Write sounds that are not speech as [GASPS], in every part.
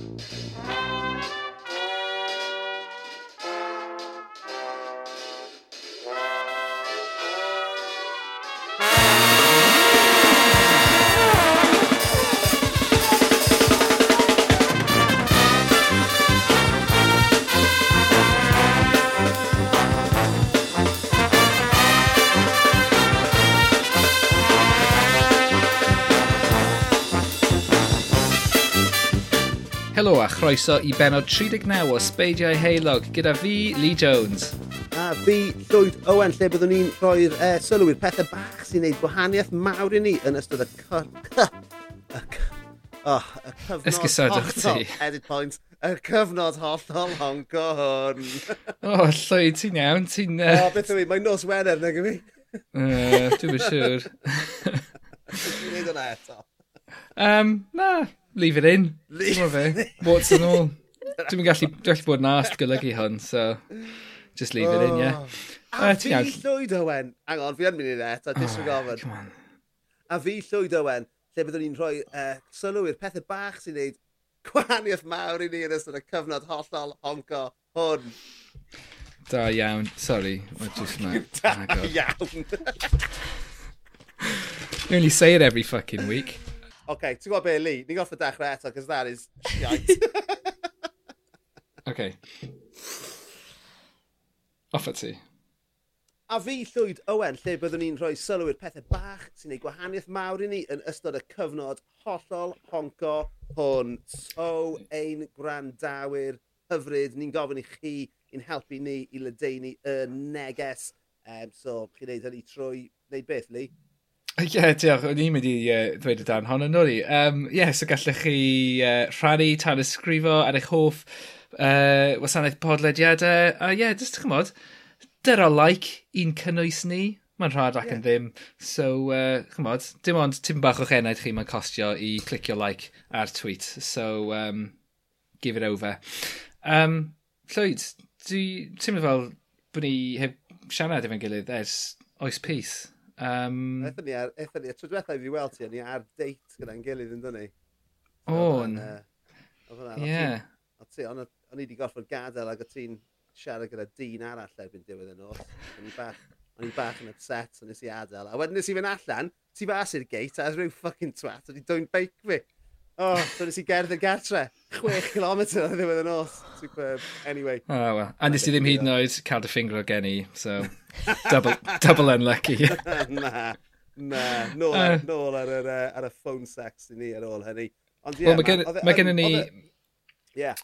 「からだ!」croeso i benod 39 o Sbeidiau Heilog gyda fi, Lee Jones. A fi, Llywyd Owen, lle byddwn ni'n rhoi'r e, uh, sylw i'r pethau bach sy'n neud gwahaniaeth mawr i ni yn ystod y cyr... y, oh, y cyfnod... Ysgysadwch ti. Edit point. Y cyfnod hollol hongon. o, oh, Llywyd, ti'n iawn, ti'n... O, Uh... O, beth yw i, mae'n nos wener, nag yw i? [LAUGHS] uh, Dwi'n siŵr. Dwi'n gwneud hwnna eto. Um, na, leave it in. Leave fe. What's and all. Dwi'n gallu, dwi gallu bod yn ast golygu hwn, so just leave oh. it in, oh. yeah. A uh, fi iawn. llwyd Owen. Hang on, fi yn mynd i net, a disregofod. Oh, on. a fi llwyd Owen, lle byddwn ni'n rhoi uh, sylw i'r pethau bach sy'n neud gwahaniaeth mawr i ni yn ystod y cyfnod hollol honco hwn. Da iawn, sorry, mae just na. Da iawn. you only say it every fucking week okay, ti'n gwybod be, Lee, ni'n goffa dechrau eto, cos that is shite. [LAUGHS] okay. Off at ti. A fi llwyd Owen, lle byddwn ni'n rhoi sylw i'r pethau bach sy'n ei gwahaniaeth mawr i ni yn ystod y cyfnod hollol honco hwn. So, ein grandawyr hyfryd, ni'n gofyn i chi i'n helpu ni i ledeini y neges. Um, so, chi'n neud hynny trwy, neud beth, Lee? Ie, yeah, diolch. O'n i'n mynd i uh, ddweud y dan hon yn ori. Um, yeah, so gallech chi uh, rhannu, tan ysgrifo ar eich hoff uh, wasanaeth podlediadau. A ie, yeah, jyst chymod, dyra like i'n cynnwys ni. Mae'n rhad ac yeah. yn ddim. So, uh, chymod, dim ond tim bach o'ch enaid chi mae'n costio i clicio like ar tweet. So, um, give it over. Um, Llwyd, dwi'n teimlo fel bod ni heb siarad efo'n gilydd ers oes pys. Um, Eithon ni, ar, eithon ni, tro diwethaf i fi weld ti, ni ar date gyda'n gilydd yn dynnu. So, o'n. Ie. O ti, o'n i wedi gorfod gadael ac o ti'n siarad gyda dyn arall erbyn diwedd y nos. O'n i bach, o'n i bach yn upset, o'n nes i adael. A wedyn nes i fynd allan, ti fas i'r gate, a rhyw ffucking twat, o'n i dwy'n beic fi. O, oh, so nes i gerdd y gartre. 6 km o ddiwedd y nos. Superb. Anyway. Oh, well. A nes i ddim hyd yn oed cael dy ffingro gen i, so double, double unlucky. [LAUGHS] na, na, nôl, uh, nôl ar, ar, ar, y phone sex i ni ar ôl hynny. Ond yeah, well, mae gen e- i e- ni... Yeah.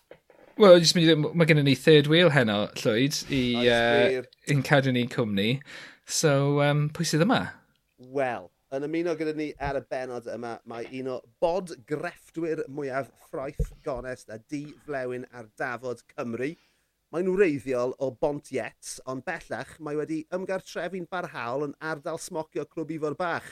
Wel, jyst mynd i ddim, mae gen i ni third wheel heno, Llwyd, i, uh, i'n cadw ni'n cwmni. So, um, pwy sydd yma? Wel, yn ymuno gyda ni ar y benod yma, mae un o bod grefftwyr mwyaf ffraith gonest a di flewyn ar dafod Cymru. Mae'n wreiddiol o Bontiets, ond bellach mae wedi ymgartrefi'n barhaol yn ardal smocio clwb ifor bach.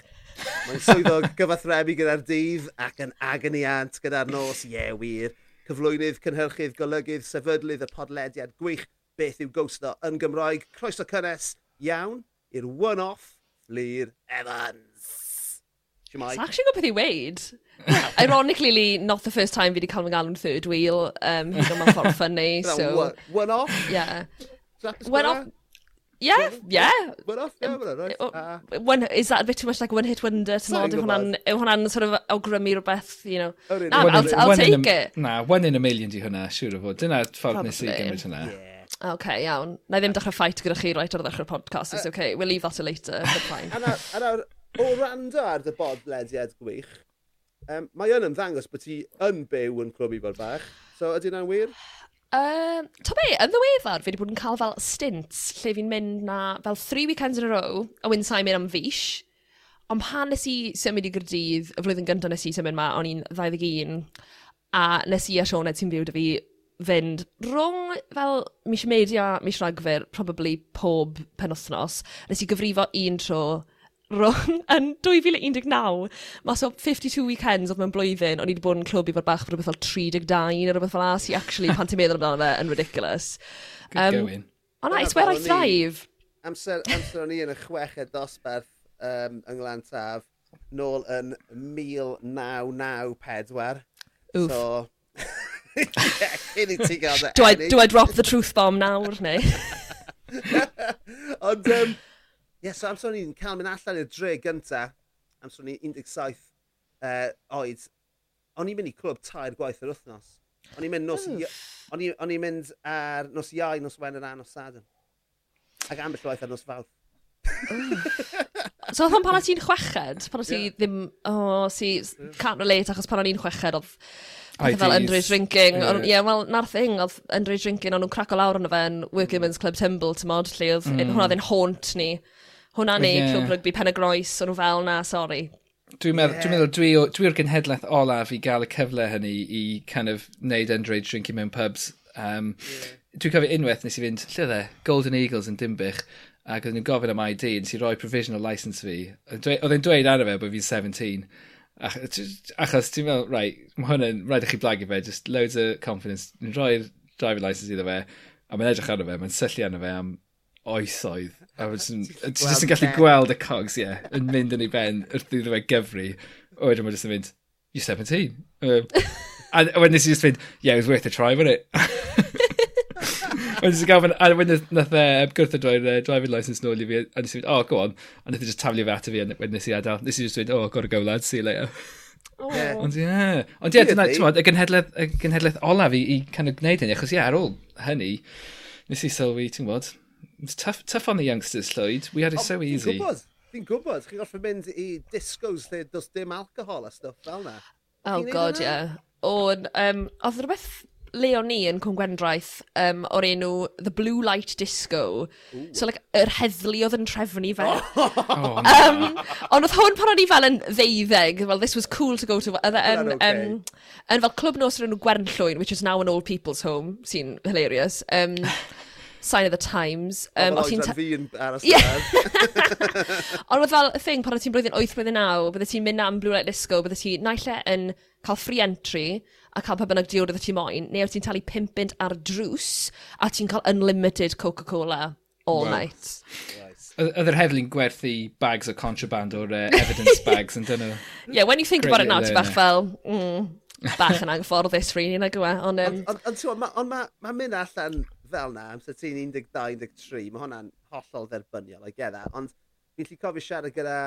Mae'n swyddog [LAUGHS] gyfathrebu gyda'r dydd ac yn agoniant gyda'r nos, ie yeah, wir. Cyflwynydd, cynhyrchydd, golygydd, sefydlydd y podlediad gwych beth yw goslo yn Gymraeg. Croeso cynnes iawn i'r one-off Lir Evans. Siamai. Sa'n actually gwybod beth i weid. [LAUGHS] Ironically, Lee, not the first time fi wedi cael mynd galw'n third wheel, um, hyd o'n ffordd ffynnu. so, one off? Yeah. One off? Yeah, yeah. One off, yeah, one off. Right. Uh, one, is that a bit too much like one hit wonder? Ti'n odd, yw hwnna'n sort of awgrymu rhywbeth, you know. Oh, really? Na, I'll, I'll, I'll take a, it. Na, one in a million di hwnna, siŵr o fod. Dyna ffordd nes i gymryd hwnna. Yeah. Oce, iawn. Na i ddim dechrau ffait gyda chi right ar ddechrau'r podcast. It's uh, OK, we'll leave that to later. But fine. [LAUGHS] a nawr, o rando ar dy bodlediad gwych, Um, mae yn ymddangos bod ti yn byw yn clwb i bod bach. So, ydy yna'n wir? Um, to be, yn ddiweddar, fi wedi bod yn cael fel stints lle fi'n mynd na fel three weekends in a row a wyn sa'n mynd am fish. Ond pan nes i symud i Gyrdydd, y flwyddyn gyntaf nes i symud ma, o'n i'n 21, a nes i a Sioned sy'n byw da fi fynd rhwng fel mis media, mis rhagfyr, probably pob penwthnos. Nes i gyfrifo un tro rhwng [LAUGHS] Yn 2019, mas o 52 weekends oedd mewn blwyddyn, o'n i wedi bod yn clwb i fod bach rhywbeth fel 32 neu rhywbeth fel as i actually, [LAUGHS] pan ti'n meddwl amdano fe, yn ridiculous. Good um, going. Ond I swear I thrive. Amser, amser o'n i yn y chweched dosbarth um, yng Nglan Taf, nôl yn 1994. Oof. So, [LAUGHS] cyn i ti gael do, I, do I drop the truth bomb nawr, neu? Ond, um, yeah, so amser ni'n cael mynd allan i'r dre gynta, amser ni 17 uh, oed, o'n i'n mynd i clwb tair gwaith yr wythnos. O'n i'n mynd, nos, o'n i, i'n mynd ar nos iau, nos wen yr an, nos sadwn. Ac ambell waith ar nos fawrth. so oedd hwn pan o ti'n chweched, pan o ti yeah. ddim, o, oh, si, can't relate, achos pan o'n i'n chweched, oedd Pethau e fel underage drinking. Ie, yeah. Yeah, wel, na'r thing, oedd underage drinking, o'n nhw'n craco lawr yn y fen, yn mm. Working Men's Club Timble, ti'n modd, lle oedd mm. hwnna ddyn haunt ni hwnna neu yeah. clwb rygbi pen y groes, o'n nhw fel na, sori. Dwi'n meddwl, yeah. dwi'n meddwl dwi, dwi, dwi o'r genhedlaeth olaf i gael y cyfle hynny i kind of neud endraid drinking mewn pubs. Um, yeah. Dwi'n cofio unwaith nes i fynd, lle dde, Golden Eagles yn Dimbych, ac oedden nhw'n gofyn am ID, nes i roi provisional license fi. Oedd e'n dweud arno fe bod fi'n 17. Ach, achos ti'n meddwl, right, mae hwnna'n rhaid i chi blagu fe, just loads of confidence. Yn rhoi'r driving license iddo fe, a mae'n edrych arno fe, mae'n syllu arno fe am oesoedd A ti'n jyst yn gallu gweld y cogs, ie, yeah, yn mynd yn ei ben wrth iddo fe gyfru. O, wedyn mae'n jyst yn mynd, you're 17. Um, a wedyn nes i just fynd, yeah, it was worth a try, wasn't it? [LAUGHS] Wedyn nes i gael, fan, a wedyn nath e gwrth y uh, driving license nôl i fi, a nes i fynd, oh, go on. A nath e i just taflu fe ato fi, a wedyn nes i adael. Nes i just fynd, oh, gotta go, lad, see you later. Yeah. Ond ie, yeah. ond ie, dyna, ti'n y gynhedlaeth, y gynhedlaeth olaf i, i kind of gwneud hynny, achos ie, ar ôl hynny, nes i sylwi, ti'n gwybod, It's tough, tough on the youngsters, Lloyd. We had it oh, so easy. Gwybod, fi'n gwybod, chi'n gorfod mynd i discos lle does dim alcohol a stuff fel na. Oh god, ie. Yeah. O, um, oedd rhywbeth le o'n ni yn Cwm Gwendraeth um, o'r enw The Blue Light Disco. Ooh. So, like, yr heddlu oedd yn trefnu fe. [LAUGHS] Oh, um, ond oedd hwn pan o'n i fel yn ddeuddeg, well, this was cool to go to... Oedd e yn, okay. um, yn fel clwb nos o'r enw Gwernllwyn, which is now an old people's home, sy'n hilarious. Um, [LAUGHS] sign of the times. Um, o, ti'n... Fi yn aros [LAUGHS] Ond oedd fel, y thing, pan oedd ti'n blwyddyn 8 blwyddyn 9, bydde ti'n mynd am Blue Light Disco, bydde ti naill e yn cael free entry a cael pa bynnag diod oedd ti moyn, neu oedd ti'n talu 5 bint ar drws a ti'n cael unlimited Coca-Cola all wow. night. Oedd yr heddlu'n gwerthu bags o contraband o'r uh, evidence [LAUGHS] bags yn dyn nhw. Yeah, when you think about it now, ti'n bach fel, mm, bach yn angfforddus rili, really, nag yw e. Ond um... on, on, on, on, on, ma, ma mynd allan fel na, amser ti'n 12-13, mae hwnna'n hollol dderbyniol, I get that. Ond fi'n lli cofio siarad gyda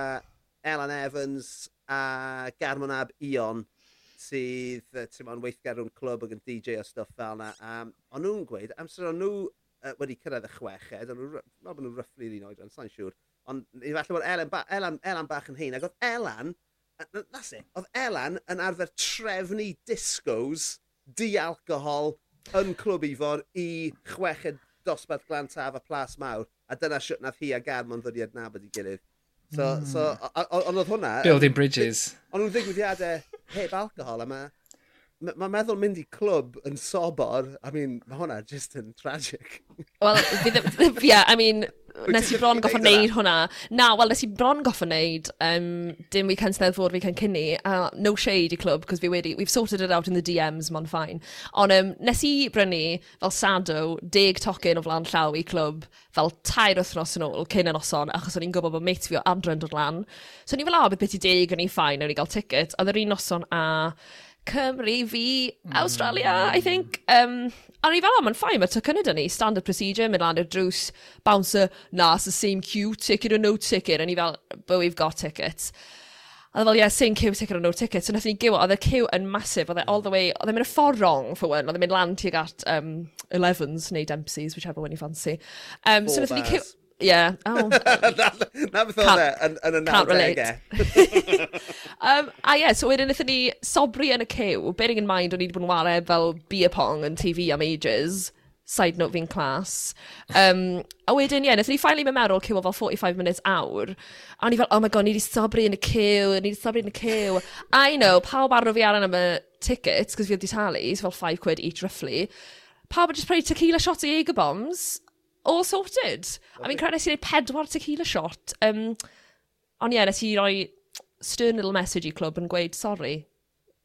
Ellen Evans a Garmon Ab Ion sydd, ti'n ma'n weithgar rhwng clwb ac yn DJ o stuff fel na. Um, o'n nhw'n gweud, amser o'n nhw uh, wedi cyrraedd y chweched, o'n nhw'n nhw, nhw rufflu'r un oedran, sa'n siŵr. Ond i falle bod Elan, ba, Elan, Elan bach yn hyn, ac oedd Elan, that's it, oedd Elan yn arfer trefnu discos di-alcohol yn clwb Ifor i chweched dosbarth glantaf a plas mawr. A dyna siwt nath hi a Garmon ddod i adnabod i gilydd. So, mm. so ond oedd hwnna... Building bridges. Ond nhw'n ddigwyddiadau heb alcohol yma. Mae'n ma meddwl mynd i clwb yn sobor, I mean, mae hwnna just yn tragic. Wel, yeah, I mean, nes i bron goffa neud hwnna. Na, wel, nes i bron goffa neud um, dim weekend Steddfod, weekend cynni, a uh, no shade i clwb, because we wedi, we've sorted it out in the DMs, ma'n ffain. Ond um, nes i brynu, fel sado, deg tocyn o flan llaw i clwb, fel tair wythnos yn ôl, cyn y noson, achos o'n i'n gwybod bod mate fi o adran dod lan. So o'n i fel, o, beth beth i deg yn ei ffain, o'n i gael ticket, a ddyr un noson a Cymru fi, hmm. Australia, I think. Um, a ni fel o, mae'n ffain, mae tocynnau dyn ni, standard procedure, mynd lan i'r drws, bouncer, na, it's the same queue, ticket or no ticket, a ni fel, but we've got tickets. A dda e fel, yeah, same queue, ticket or no ticket. So nath ni gywa, oedd y queue yn masif, oedd e all the way, oedd e'n mynd y ffordd wrong for one, oedd e'n mynd lan tuag at um, 11s neu Dempsey's, whichever one you fancy. Um, so nath ni queue... Yeah. Oh. Na beth oedd e yn, yn y 90au. [LAUGHS] um, a ie, yeah, so wedyn wnaethon ni sobri yn y cyw, bearing in mind o'n i wedi bod yn wario fel beer pong yn TV am ages, side note fi'n clas. Um, a wedyn, ie, yeah, wnaethon ni finally memerol cyw o fel 45 minutes awr. A o'n i fel, oh my god, ni wedi sobri yn y cyw, ni wedi sobri yn y cyw. I know, pawb arno fi aran am y tickets, cos fi wedi talu, so fel 5 quid each roughly. Pawb yn just prynu tequila shot i Eger Bombs all sorted. I mean, credu nes i wneud pedwar tequila shot. Um, ond ie, yeah, nes i roi stern little message i clwb yn gweud, sorry,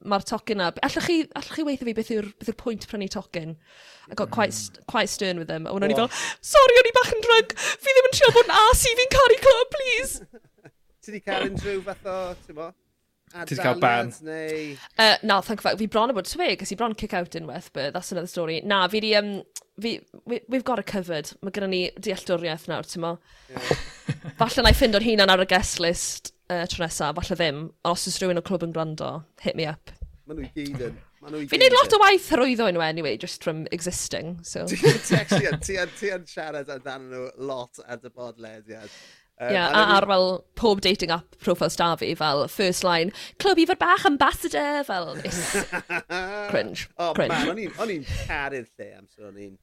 mae'r tocyn na... Allwch chi, allwch chi weithio fi beth yw'r yw pwynt prynu tocyn? I got quite, hmm. quite stern with them. A wna'n i fel, sorry, o'n i bach yn drug. Fi ddim yn trio bod yn as i fi'n caru clwb, please. [LAUGHS] Ti di cael unrhyw [LAUGHS] fath o, ti'n mo? Ti wedi cael ban? Neu... Uh, na, thank fuck. Fi bron o bod twe, cos i bron kick out unwaith, but that's another story. Na, fi di... Um, fi, we, we've got it covered. Mae gyda ni dealltwriaeth nawr, ti'n mo? Yeah. [LAUGHS] falle na i ffind o'r hunan ar y guest list uh, tro nesa, falle ddim. Os oes rhywun o clwb yn gwrando, hit me up. Mae nhw i gyd yn. Fi'n neud lot o waith rwyddo nhw e anyway, just from existing. So. ti yn siarad amdano nhw lot ar dy bodlediad. Um, yeah, a ar fel pob dating app profiles da fi, fel first line, Clwb i fod Bach Ambassador, fel is. [LAUGHS] cringe, oh, cringe. Man, o'n i'n caru'r lle amser, o'n i'n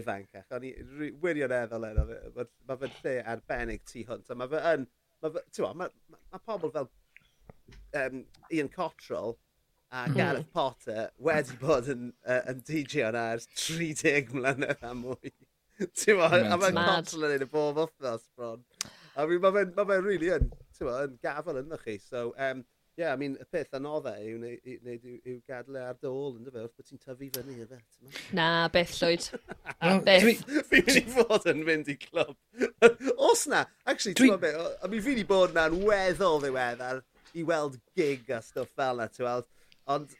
ifancach. O'n i'n wirioneddol e, yn, mae fe'n lle arbennig tu hwnt. Mae fe yn, mae fe, ti'n mae ma, ma pobl fel um, Ian Cottrell a hmm. Gareth mm. Potter wedi bod yn, uh, yn DJ o'n ers 30 mlynedd a mwy. [LAUGHS] ti'n ma, a mae Cottrell yn ei bob wythnos bron. A mean, mae fe'n ma fe really yn, ti'n ma, yn gafel yn chi. So, um, yeah, I mean, y peth anodda e yw wneud yw yw gadw e ar dy ôl yn dyfod, bod ti'n tyfu fyny iddo. Na, beth llwyd. [LAUGHS] beth. Fi wedi fod yn mynd i clwb. [LAUGHS] Os na, actually, ti'n ma beth, a mi fi wedi bod na'n weddol ddiweddar i weld gig a stuff fel na, ti'n weld. Ond,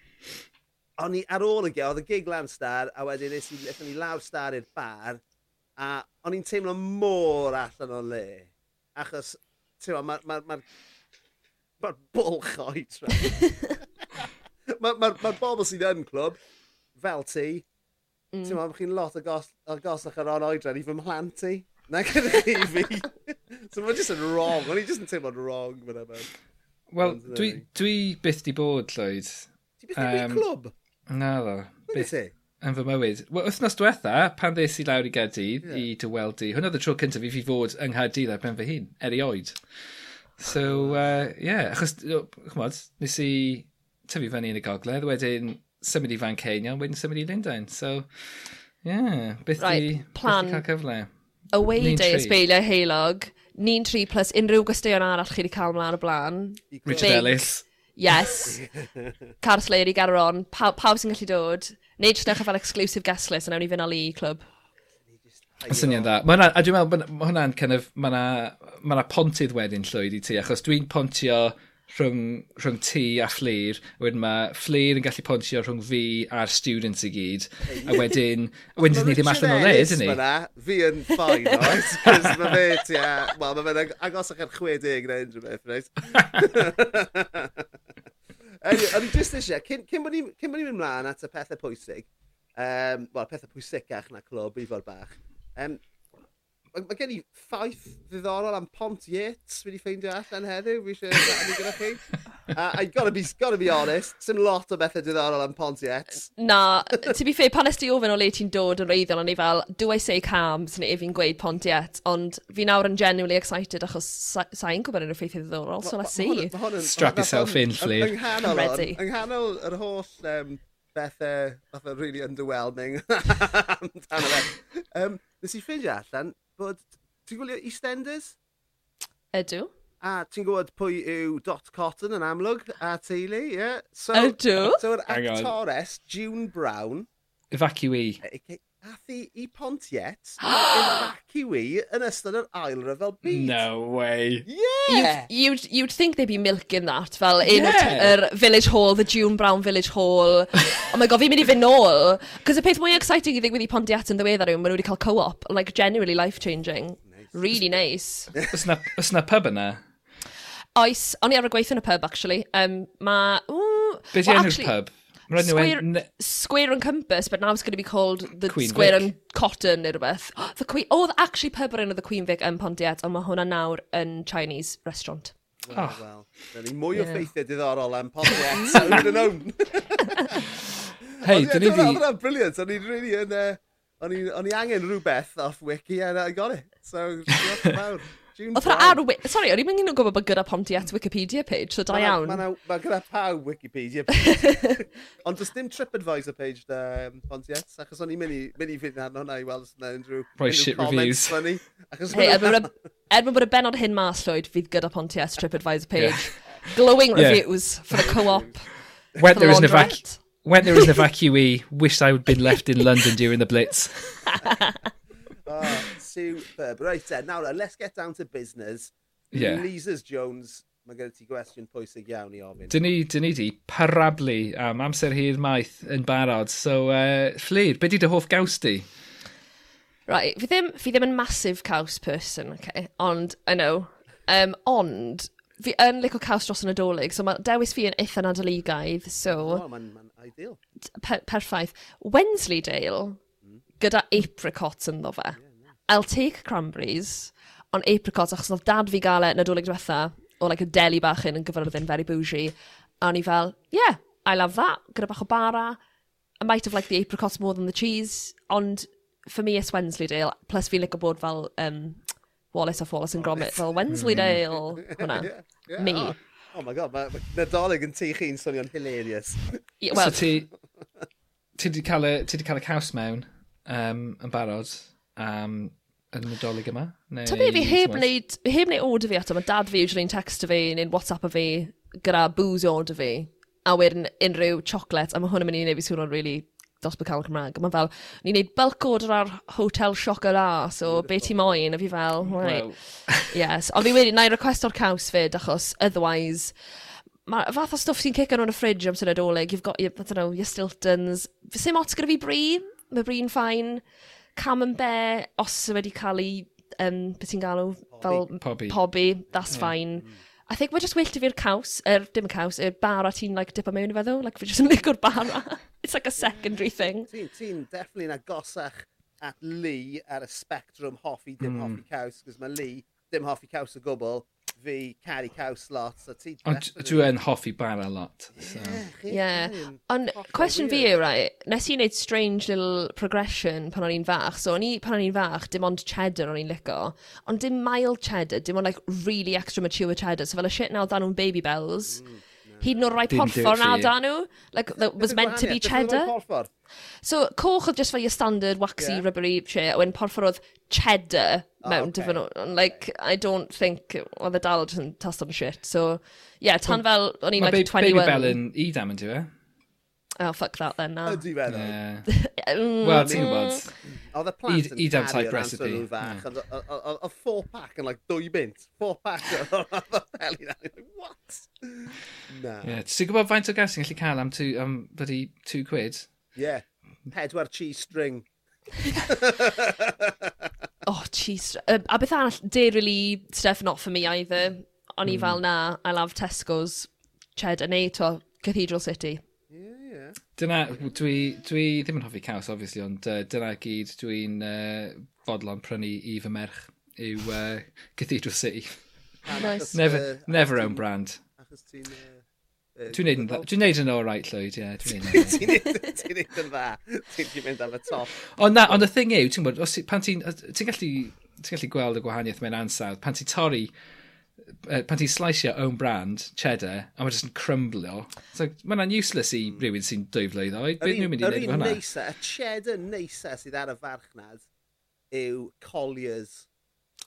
o'n i ar ôl y gig, oedd y gig Lamstar, a wedyn nes i, nes i lawstar i'r bar, a o'n i'n teimlo môr allan o le. Achos, ti'n gwbod, mae'r ma, ma, ma, ma bwlch oed. Mae'r [LAUGHS] ma, ma, bobl sydd yn clwb, fel ti, mm. ti'n meddwl, chi'n lot o gos, gosach ar on oedran i fy mhlant ti. Na gyda chi fi. so mae'n just yn wrong. O'n i just yn teimlo'n wrong. Wel, dwi, dwi byth di bod, Lloyd. Ti byth di um, bod clwb? Na, ddo. Beth ti? yn fy mywyd. Wel, wythnos diwetha, pan ddes i lawr i Gaerdydd yeah. i dy dyweldu, hwnna oedd y tro cyntaf i fi fod yng Nghaerdydd ar ben fy hun, erioed. So, ie, uh, yeah, achos, chmod, nes i tyfu fyny yn y gogledd, wedyn symud i Fan Ceinion, wedyn symud i Lundain. So, ie, yeah, byth right, i, plan. Byth i cael cyfle. Away Ni'n day ysbeilio heilog, ni'n tri plus unrhyw gwestiwn arall chi wedi cael mlaen o blaen. Richard Big. Ellis. Yes. Car Slayer i Garon, pawb, pawb sy'n gallu dod. Neu jyst newch fel exclusive guest list a nawn ni fynd al i clwb. Y syniad dda. Ma hwnna, a dwi'n meddwl, mae hwnna'n kind of, ma' na, ma' na pontydd wedyn llwyd i ti, achos dwi'n pontio rhwng, rhwng ti a Fflir, a wedyn mae Fflir yn gallu pontio rhwng fi a'r students i gyd, a wedyn, wedyn ni ddim allan o le, ydyn ni? fi yn ffain, oes, cos mae fe, ti a, wel, mae fe'n agosach ar 60 neu unrhyw beth, reit? [LAUGHS] anyway, o'n i just eisiau, cyn, cyn bod ni'n mynd mlaen at y pethau pwysig, um, wel, pethau pwysicach na clwb i fod bach, um, mae ma gen i ffaith ddiddorol am Pont Yates wedi ffeindio allan heddiw, fi eisiau rannu gyda chi uh, I gotta be, gotta be honest, sy'n lot o bethau diddorol am Pontiacs. Na, to be fair, pan ysdi ofyn o le ti'n dod yn reiddiol, o'n i fel, do I say cams neu fi'n gweud Pontiet, ond fi nawr yn genuinely excited achos sa'n gwybod yn y ffeithio ddiddorol, so let's see. Strap yourself in, Flea. Yng nghanol yr holl um, bethau, bethau really underwhelming amdano fe. Um, nes i ffeindio allan bod, ti'n gwylio EastEnders? Ydw. A ti'n gwybod pwy yw Dot Cotton yn amlwg, a teulu, ie. Yeah. So, Ydw? So, yr actores, June Brown... Evacuee. Ath i i Pontiet, [GASPS] evacuee yn ystod yr ail ryfel byd. No way. Yeah! You'd, you'd, you'd think they'd be milking that, fel in yeah. yr Village Hall, the June Brown Village Hall. [LAUGHS] oh my god, fi'n mynd i fynd nôl. Cos y peth mwy exciting i ddigwydd i Pontiet yn ddiweddar yw, maen nhw wedi cael co-op, like genuinely life-changing. Nice. Really nice. Ys na pub yna? Oes, o'n i ar y gweithio yn y pub, actually. Um, ma... Ooh, Be well, enw'r pub? Square, en... square and Compass, but now it's going to be called the Queen Square Vic. and Cotton neu rhywbeth. [GASPS] Oh, the Queen, oh, actually pub o'r enw the Queen Vic yn Pontiat, ond mae hwnna nawr yn Chinese restaurant. Well, oh. well. Dyna ni mwy yeah. o ffeithiau diddorol am [LAUGHS] Pontiac, so [LAUGHS] yn own. Hei, dyn ni fi... Oedd briliant. o'n i'n really yn... Uh, o'n i angen rhywbeth off wiki and I got it. So, diolch yn fawr. Oedd rha ar... Sorry, o'n i'n mynd i'n gwybod bod gyda Pontiac Wikipedia page, so da iawn. Mae ma, na, ma gyda pawb Wikipedia [LAUGHS] page. Ond does dim TripAdvisor page da um, Pontiac, achos o'n i'n mynd i, mynd i fynd arno hwnna i weld os yna unrhyw... Rhoi shit reviews. Funny, hey, er mwyn bod y er benod hyn mas llwyd, fydd gyda Pontiac TripAdvisor page. Yeah. Glowing yeah. reviews for the co-op. [LAUGHS] Went there is an evac... when there is an evacuee, wished I would been left in London during the Blitz. oh, [LAUGHS] superb. Right eh, then, now, eh, let's get down to business. Yeah. Lisa's Jones, mae gen ti gwestiwn pwysig iawn i ofyn. Dyn ni, dyn ni di parablu am amser hir maith yn barod. So, eh, uh, Fflir, be di dy hoff gaws di? Right, fi ddim, fi ddim yn massive caws person, okay? ond, I know, um, ond, fi yn licio caws dros yn y dolyg, so mae dewis fi yn eitha nadoligaidd, so... Oh, mae'n ma ideal. Per, perffaith. Wensleydale, mm. gyda apricots ynddo fe. Yeah. I'll take cranberries, ond apricots, achos oedd dad fi gael e yn y dolyg diwetha, o like, a deli bach yn yn gyfyrddin, very bougie. A o'n i fel, yeah, I love that, gyda bach o bara. I might have liked the apricots more than the cheese, ond for me it's Wensleydale, plus fi'n licio bod fel um, Wallace of Wallace and Gromit, fel Wensleydale, mm. hwnna, [LAUGHS] yeah, me. Oh. Oh my god, mae Nadolig yn tu chi'n swnio'n hilarious. Yeah, well, so ti, ti di cael, y, ti cael y caws mewn um, yn barod, um, yn y dolyg yma? Neu... Ta be, fi heb wneud, heb wneud order fi ato, mae dad fi usually'n text fi, neu'n WhatsApp fi, gyda booze order fi, a wedyn unrhyw chocolate, a mae hwn yn mynd i wneud fi swnio'n really dosbarth cael Cymraeg. Mae'n fel, ni'n neud bulk order ar hotel siocol so be ti moyn? A fi fel, right. Wow. [LAUGHS] yes. Ond fi wedi, na i request o'r caws fyd, achos otherwise, ma, fath o stwff sy'n cicio nhw'n y fridge am sy'n adolyg, you've got your, I don't know, your Stiltons. Fy sim ots gyda fi brie, mae brie'n ffain camembert, os wedi cael ei, um, beth ti'n galw, fel pobi, pobi that's yeah. fine. I think we're just well to fi'r caws, er, dim y caws, y er bara ti'n like, dipa mewn i feddwl, like, fi just yn licor bara. It's like a secondary thing. Ti'n ti definitely yn agosach at Lee ar y spectrum hoffi, dim mm. hoffi caws, cos mae Lee dim hoffi caws o gwbl, fi caru caws lot. So ti Ond dwi yn hoffi bara lot. So. Yeah. yeah. Ond cwestiwn fi yw, right, nes i wneud strange little progression pan o'n i'n fach. So o'n i, pan o'n i'n fach, dim ond cheddar o'n i'n lico. Ond dim mild cheddar, dim ond like really extra mature cheddar. So fel y shit nawr dan nhw'n baby bells. Mm Hyd yn o'r rai porffor na da nhw. Like, that was meant to be cheddar. So, coch oedd just fel your standard waxy, yeah. rubbery shit, when porffor oedd cheddar mewn oh, okay. And like, I don't think oedd y dal yn tast on shit. So, yeah, tan fel, o'n i'n like 21... Baby Bell yn Edam yn diwy, e? Oh, fuck that then, na. Ydy fe, Wel, ti'n gwybod. Oedd y plant yn Edam type caru'r recipe. answer nhw fach. ond o- o- o- four pack yn like dwy bint. Four pack o- oedd y peli na. What? Na. Yeah. Ti'n gwybod faint o gas ti'n gallu cael am, two, am byddu two quid? Yeah. Pedwar cheese string. Oh, jeez. Uh, a beth arall, dairyly stuff not for me either. O'n i fel na, I love Tesco's cheddar neu to Cathedral City. Yeah. Dyna, dwi, dwi ddim yn hoffi caws, obviously, ond uh, dyna gyd dwi'n uh, bodlon prynu i fy merch yw uh, Cathedral City. nice. [LAUGHS] never, uh, never own brand. Achos ti'n... Uh, dwi'n neud yn dda. Dwi'n neud yn all right, llwyd, ie. [LAUGHS] Ti'n neud yn dda. Ti'n ti'n mynd am y top. Ond na, ond y thing yw, ti'n gwybod, pan ti'n... Ti'n gallu, ti gallu gweld y gwahaniaeth mewn ansawdd. Pan ti'n torri pan ti'n slicio own brand, cheddar, a mae jyst yn crumblo. So, mae hwnna'n useless i hmm. rhywun sy'n dwy flwydd oed. Beth nhw'n mynd i wneud hwnna? Neisa, y cheddar neisa sydd ar y farchnad yw Colliers.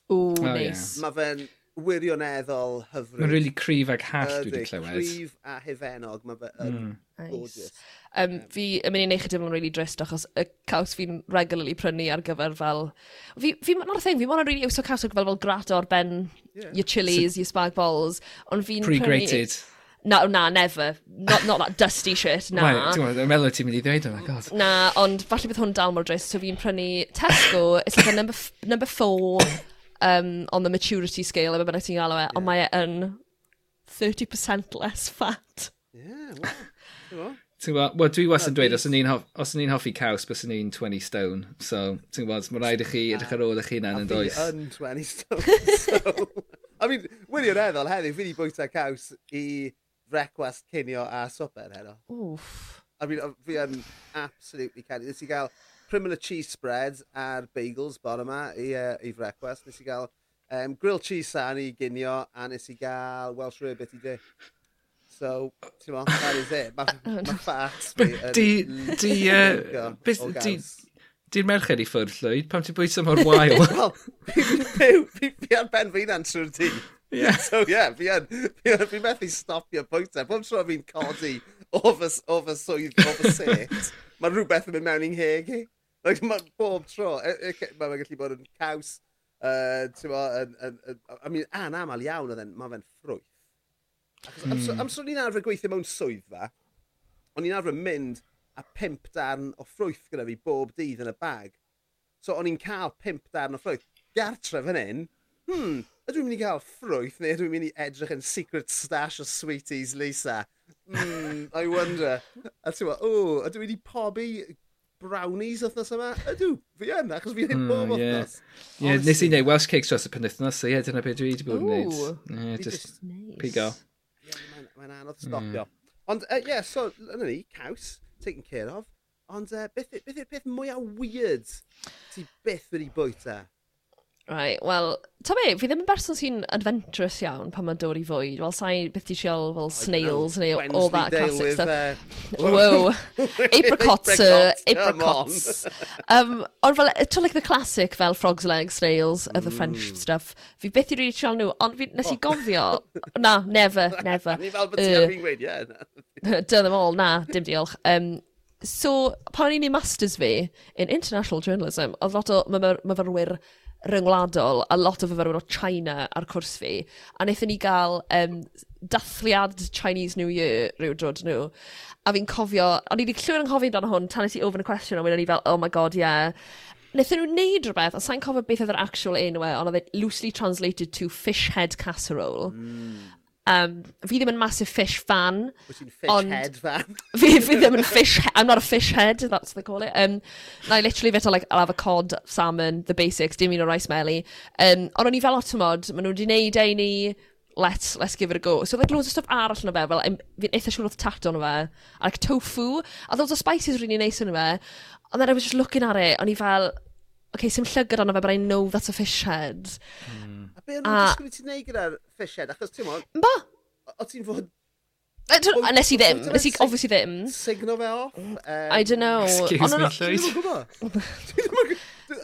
O, oh, neis. Nice. Yeah. Mae fe'n wirioneddol hyfryd. Mae'n really cryf ag hall dwi wedi clywed. Cryf a hefenog, mae fe yn mm. gorgeous. Nice. Um, fi yn mynd i neud chi ddim yn really drist achos y caws fi'n regularly prynu ar gyfer fel... Fi, fi, not a thing, fi mo'n really iwso caws ar gyfer fel grato ar ben yeah. your chilies, so, your spag balls, ond fi'n prynu... Pre-grated. No, na, never. Not, not that dusty shit, na. Right, dwi'n meddwl ti'n mynd i ddweud oh yma, god. Na, ond falle bydd hwn dal mor drist, so fi'n prynu Tesco, it's like a number, number four um, on the maturity scale, efo bynnag ti'n galw e, yeah. ond mae e yn 30% less fat. Yeah, well, Ti'n gwybod, well, dwi was yn dweud, os ni'n hoff, ni hoffi caws, bys ni'n 20 stone. So, ti'n gwybod, mae'n rhaid i chi edrych ar ôl eich hunan yn does. Yn 20 stone, so... I mean, wedi'r eddol heddiw, fi wedi bwyta caws i frecwast cinio a swper heno. Oof. I mean, fi yn absolutely canu. Nes i gael Primula cheese spread a'r bagels bore yma i, uh, i frecwest. Nes i gael um, grilled cheese san i ginio a nes i gael Welsh rarebit i di. So, ti'n mo, that is it. Mae [LAUGHS] oh, ma fat fi yn... Di, di, uh, beth, di, oh, di'r merched i ffwrdd llwyd? Pam ti'n bwyta mor wael? [LAUGHS] Wel, fi ar ben fi'n answer di. Yeah. So, yeah, fi yn, fi methu stopio bwyta. Bob tro fi'n codi o fy swydd, o fy set, [LAUGHS] mae rhywbeth yn mynd mewn i'n heg i. Like, mae bob tro, e, e, mae'n gallu bod yn caws, uh, yn, yn, yn, I mean, anamal iawn oedd e'n, mae fe'n ffrwyth. Achos, hmm. amser ni'n arfer gweithio mewn swyddfa, o'n i'n arfer mynd a pimp darn o ffrwyth gyda fi bob dydd yn y bag. So o'n i'n cael pimp darn o ffrwyth. Gartre fan hyn, hmm, ydw i'n mynd i cael ffrwyth neu ydw i'n mynd i edrych yn secret stash o sweeties Lisa? Hmm, I wonder. A ti'n meddwl, o, ydw i wedi pobi brownies wythnos yma? Ydw, fi yn, achos fi'n neud hmm, bob wythnos. Ie, nes i wneud Welsh cakes dros y penwythnos, so ie, dyna beth dwi wedi bod yn neud. Ie, yeah, just nice. pigo. Yeah, Mae'n ma anodd hmm. stopio. Ond, ie, uh, yeah, so, yna ni, caws, taken care of. Ond, uh, beth, beth yw'r peth mwyaf weird ti byth wedi bwyta? Right, wel, ta be, fi ddim yn berson sy'n adventurous iawn pan mae'n dod i fwyd. Wel, sa'i beth i siol, fel snails neu all that classic stuff. Uh, Whoa. [LAUGHS] apricots, uh, apricots. [LAUGHS] um, ond fel, to like the classic, fel frog's legs, snails, mm. other French mm. stuff. Fi beth i rili siol nhw, ond fi, nes i oh. gofio. na, never, [LAUGHS] never. Ni fel bod ti'n uh, fi'n gweud, ie. Done them all, na, dim diolch. Um, so, pan o'n i'n ei masters fi in international journalism, oedd lot o myfyrwyr ryngwladol a lot o fyfyrwyr o China ar cwrs fi. A wnaethon ni gael um, dathliad Chinese New Year rhyw drod nhw. A fi'n cofio, o'n i wedi clywed yn cofio dan hwn tan i ofyn y cwestiwn a wedyn ni fel, oh my god, yeah. Wnaethon nhw wneud rhywbeth, a sa'n cofio beth oedd yr actual enwau, ond oedd loosely translated to fish head casserole. Mm. Um, fi ddim yn massive fish fan. Wyt ti'n fish ond head fan? [LAUGHS] fi, fi ddim yn fish head. I'm not a fish head, that's what they call it. Um, na i literally feta, like, I'll have a cod, salmon, the basics, dim un o rice melly. Um, ond o'n i fel otomod, maen nhw wedi neud ein i, let's, let's give it a go. So like loads of stuff arall yn fe, fel fi'n eitha siŵr oedd tato yn fe, a like tofu, a those are spices really nice yn fe. And then I was just looking at it, o'n i fel, okay, sy'n llygad ond fe, but I know that's a fish head. Mm. A be o'n a... disgwyl ti'n neud gyda'r fish head? Achos ti'n mwyn... Ba? O ti'n fod... A Nes i ddim, nes i obviously ddim. Signo fe off? Mm. Um, I don't know. Excuse me, Llywyd.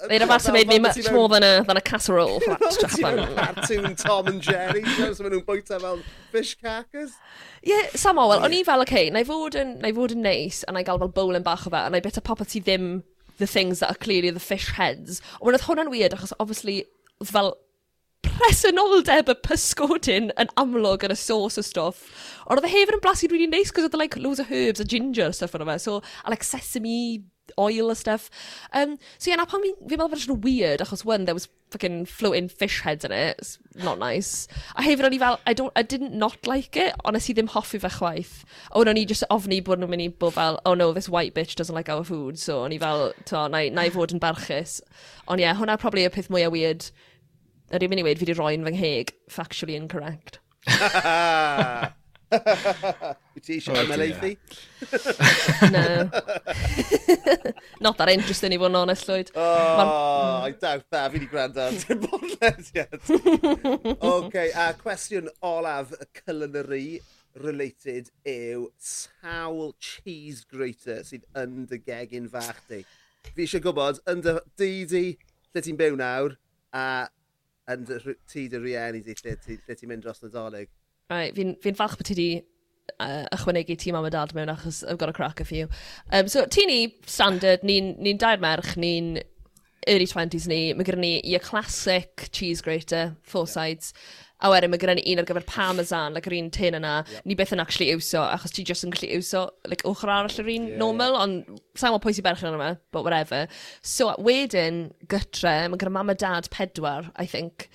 They'd have had to make me much more than a, than a casserole for that to happen. Cartoon Tom and Jerry, so maen nhw'n bwyta fel fish carcass. Ie, yeah, Samuel, o'n i fel, okay, na i fod yn neis, a na i gael fel bowlen bach o fe, a na i bit o popeth ti ddim the things that are clearly the fish heads. Ond oedd hwnna'n weird, achos obviously, fel presenoldeb y pysgodyn yn amlwg yn y sauce o stuff. Ond oedd y hefyd yn blasu really nice, cos oedd like loads of herbs a ginger a stuff yna fe. So, a like sesame oil a stuff. Um, so yeah, na pan fi'n meddwl bod yn weird, achos one, there was fucking floating fish heads in it. It's not nice. A hefyd o'n i fel, I, don't, I didn't not like it, ond nes i ddim hoffi fe chwaith. A o'n i just ofni bod nhw'n mynd i bod fel, oh no, this white bitch doesn't like our food. So o'n i fel, to, na, na i fod yn barchus. Ond ie, yeah, hwnna probably y peth mwyaf weird. Ydy'n mynd i weid fi wedi roi'n fy ngheg, factually incorrect. [LAUGHS] [LAUGHS] Wyt ti eisiau ymelaethu? [LAUGHS] No. [LAUGHS] Not that interesting i fod yn honest, Lloyd. Oh, I doubt that. Fi wedi gwrando ar dim bodlediad. OK, a cwestiwn olaf y culinary related yw sawl cheese grater sydd yn dy gegin fach di. Fi eisiau gwybod, yn dy di lle ti'n byw nawr, a yn dy ti dy rieni di lle ti'n mynd dros Nadolig. Right, fi'n fi falch bod ti wedi uh, ychwanegu ti mam a dad mewn achos I've got a crack a few. Um, so, ti ni standard, ni'n ni, dair merch, ni'n early 20s ni, mae gyda ni your classic cheese grater, four sides, a wedyn mae gyda ni un ar gyfer parmesan, like yr un tin yna, yep. ni beth yn actually iwso, achos ti just yn gallu iwso, like ochr arall yr un yeah, normal, yeah. ond sa'n gwybod pwy sy'n berchen yna, but whatever. So wedyn, gytre, mae gyda mam a dad pedwar, I think.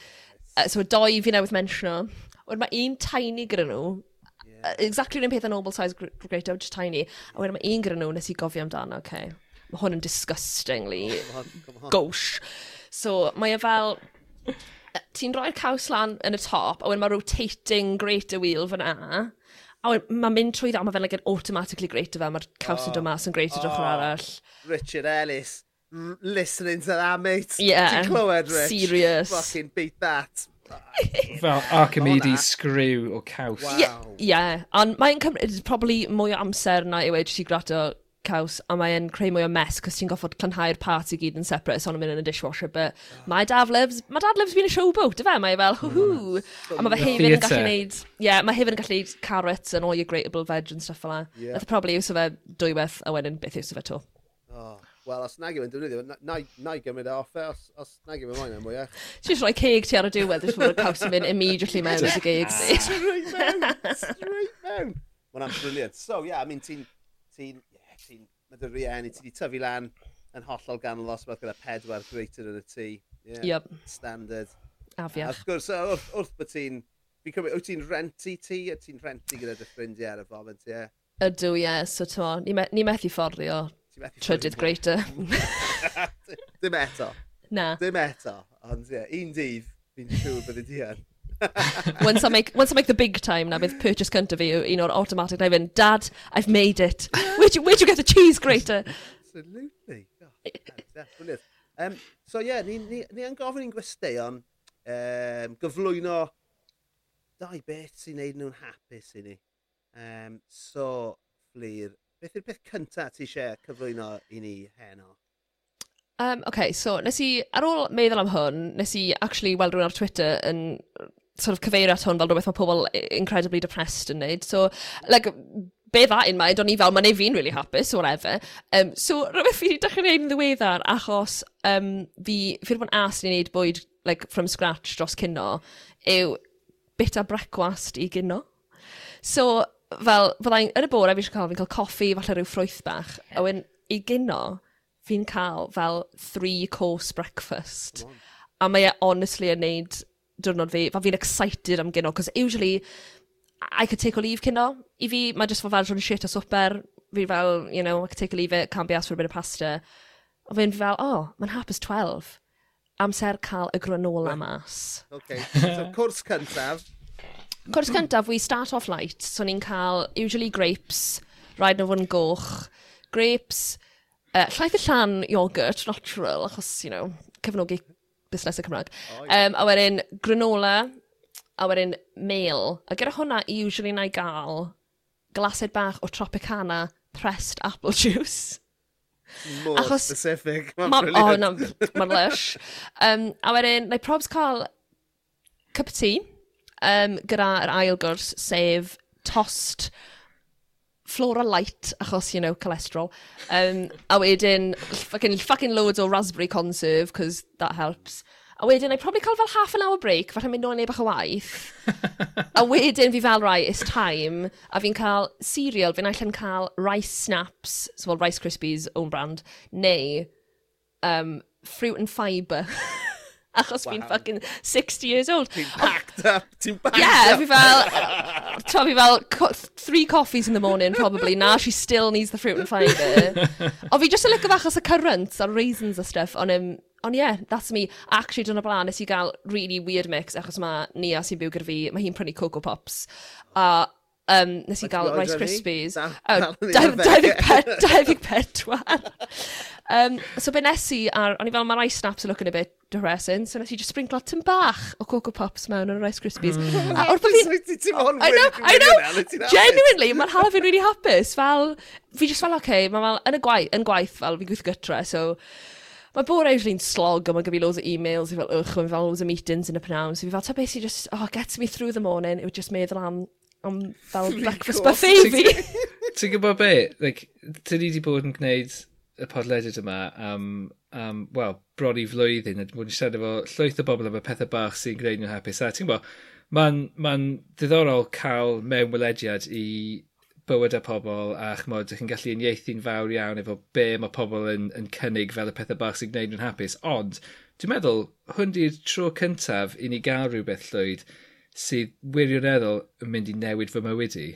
Uh, so doi fi newydd mentiono, Wedyn mae un tiny gyda nhw, exactly yr un peth yn normal size great out, just tiny, a wedyn mae un gyda nhw nes i gofio amdano, oce. Okay. Mae hwn yn disgustingly gosh. gauche. So mae e fel... Ti'n rhoi'r caws lan yn y top, a wedyn mae rotating greater wheel fyna, a mae'n mynd trwy dda, mae fe'n like, automatically greater fe, mae'r caws yn oh, dod mas yn greater oh, ochr arall. Richard Ellis, listening to that, mate. Yeah. Ti'n clywed, Rich? Serious. Fucking beat that fel Archimedes screw o caws. Ie, wow. yeah, ond mae'n cymryd probably mwy o amser na i wedi i grato caws, a mae'n creu mwy o mes, cos ti'n goffod cynhau'r part i gyd yn separate, so o'n mynd yn y dishwasher, but my dad lives, my mae lives being a showboat, dyfe? Mae e fel, hw hw. A mae fe hefyd yn gallu neud, yeah, mae hefyd yn gallu neud carrots and all your grateable veg and stuff fel that. Yeah. That's e probably yw o fe dwywaith, a wedyn beth yw o fe to wel, os nag yw yn defnyddio, na i gymryd e off e, os, os nag yw yn moyn e mwyach. Ti'n rhoi ceg ti ar y diwedd, dwi'n fawr caws yn mynd immediately mewn i'r y geg. Straight mewn, straight mewn. Mae'n brilliant. So, yeah, I mean, ti'n, ti'n, yeah, ti'n, mae dy rieni, ti wedi tyfu lan yn hollol ganol os bydd gyda pedwar greater yn y tŷ. Yeah, yep. Standard. Afiach. Wrth gwrs, wrth, wrth bod ti'n, fi'n cymryd, wyt ti'n renti ti, a ti'n renti gyda dy ffrindiau ar y foment, ie? Ydw, ie. So, ti'n ni, me, ni methu fforddio Trydydd greater. [LAUGHS] Dim eto. Na. Dim eto. Ond ie, un dydd fi'n siŵr bydd y dian. [LAUGHS] once, I make, once I make the big time na bydd purchase cyntaf fi un o'r automatic na i fynd, Dad, I've made it. Where'd you, where'd you get the cheese grater? Absolutely. Oh, brilliant. Um, so ie, yeah, ni, ni, ni yn gofyn i'n gwesteion um, gyflwyno dau beth sy'n neud nhw'n hapus i ni. Um, so, Flir, Beth yw'r peth cyntaf ti eisiau cyflwyno i ni heno? Um, okay, so nes i, ar ôl meddwl am hwn, nes i actually weld rhywun ar Twitter yn sort of cyfeirio at hwn fel rhywbeth mae pobl incredibly depressed yn neud. So, like, be dda in mae, do'n i fel, mae'n ei fi'n really hapus, so whatever. Um, so, rhywbeth fi wedi dechrau gwneud yn ddiweddar, achos um, fi, fi wedi bod yn as i wneud bwyd like, from scratch dros cynno, yw bit a brecwast i gynno. So, fel, fyddai'n, yn y bore fi eisiau cael, fi'n cael coffi, falle rhyw ffrwyth bach, yeah. a wyn i gyno, fi'n cael fel three course breakfast. A mae e honestly yn neud diwrnod fi, fel fi'n excited am gyno, cos usually I could take o leave cyno. I fi, mae jyst fel fel rhywun shit o swper, fi fel, you know, I could take a leave it, can't be asked for a bit of pasta. A fi'n fel, oh, mae'n hapus 12. Amser cael y granola mas. Okay, so cwrs cyntaf, Cwrs cyntaf, we start off light. So ni'n cael usually grapes, rhaid nhw fod yn goch, grapes, uh, llaeth y llan yogurt, natural, achos, you know, cefnogi busnes y Cymraeg. Um, a wedyn granola, a wedyn meal. A gyda hwnna, usually na i gael glased bach o Tropicana pressed apple [LAUGHS] juice. More Achos, specific. Ma, ma oh, no, mae'n lush. Um, a wedyn, na i probs cael cup of tea um, gyda'r ail gwrs, sef tost flora light, achos, you know, cholesterol. Um, a wedyn, fucking, fucking loads o raspberry conserve, because that helps. A wedyn, I probably cael fel half an hour break, fatha mynd o'n bach o waith. [LAUGHS] a wedyn fi fel, right, it's time. A fi'n cael cereal, fi'n allan cael rice snaps, so fel Rice Krispies, own brand, neu um, fruit and fibre. [LAUGHS] achos wow. fi'n fucking 60 years old. Ti'n packed up, ti'n packed yeah, up. Ie, fi fel, to fi fel, co three coffees in the morning probably, now she still needs the fruit and fibre. [LAUGHS] o fi a yn lygo achos y currants a'r raisins a stuff, ond um, on yeah, that's me. Actually, dyna blaen, nes i gael really weird mix, achos mae Nia sy'n byw gyda fi, mae hi'n prynu Coco Pops. A uh, Um, nes i gael Rice Krispies. Dau [LAUGHS] pedwar. um, so be nes i, ar, o'n i fel, mae rice snaps yn looking a bit depressing, so nes i just sprinkle tyn bach o Coco Pops mewn yn Rice Krispies. a o'r bod fi'n... I know, I know, genuinely, mae'n hala fi'n really hapus. Fel, fi just fel, oce, okay, mae fel, yn y gwaith, yn gwaith fel, fi'n gweithio gytre, so... Mae bore usually'n slog, a mae'n gyfio loads o e-mails, i fel, ych, mae'n fel loads o meetings yn y pnawn, so fi fel, ta beth sy'n just, oh, gets me through the morning, it would just meddwl am am fel breakfast buffet fi. Ti'n [LAUGHS] gwybod be? Like, dyn ni wedi bod yn gwneud y podledydd yma am, um, wel, bron i flwyddyn. Wedi bod yn siarad efo llwyth o bobl am y pethau bach sy'n gwneud nhw'n hapus. A ti'n gwybod, mae'n ma ddiddorol cael mewnwelediad i bywyd a pobl a chmod, ydych chi'n gallu uniaethu'n fawr iawn efo be mae pobl yn, yn cynnig fel y pethau bach sy'n gwneud nhw'n hapus. Ond, dwi'n meddwl, hwn di'r tro cyntaf i ni gael rhywbeth llwyd sydd wirioneddol yn mynd i newid fy mywyd i.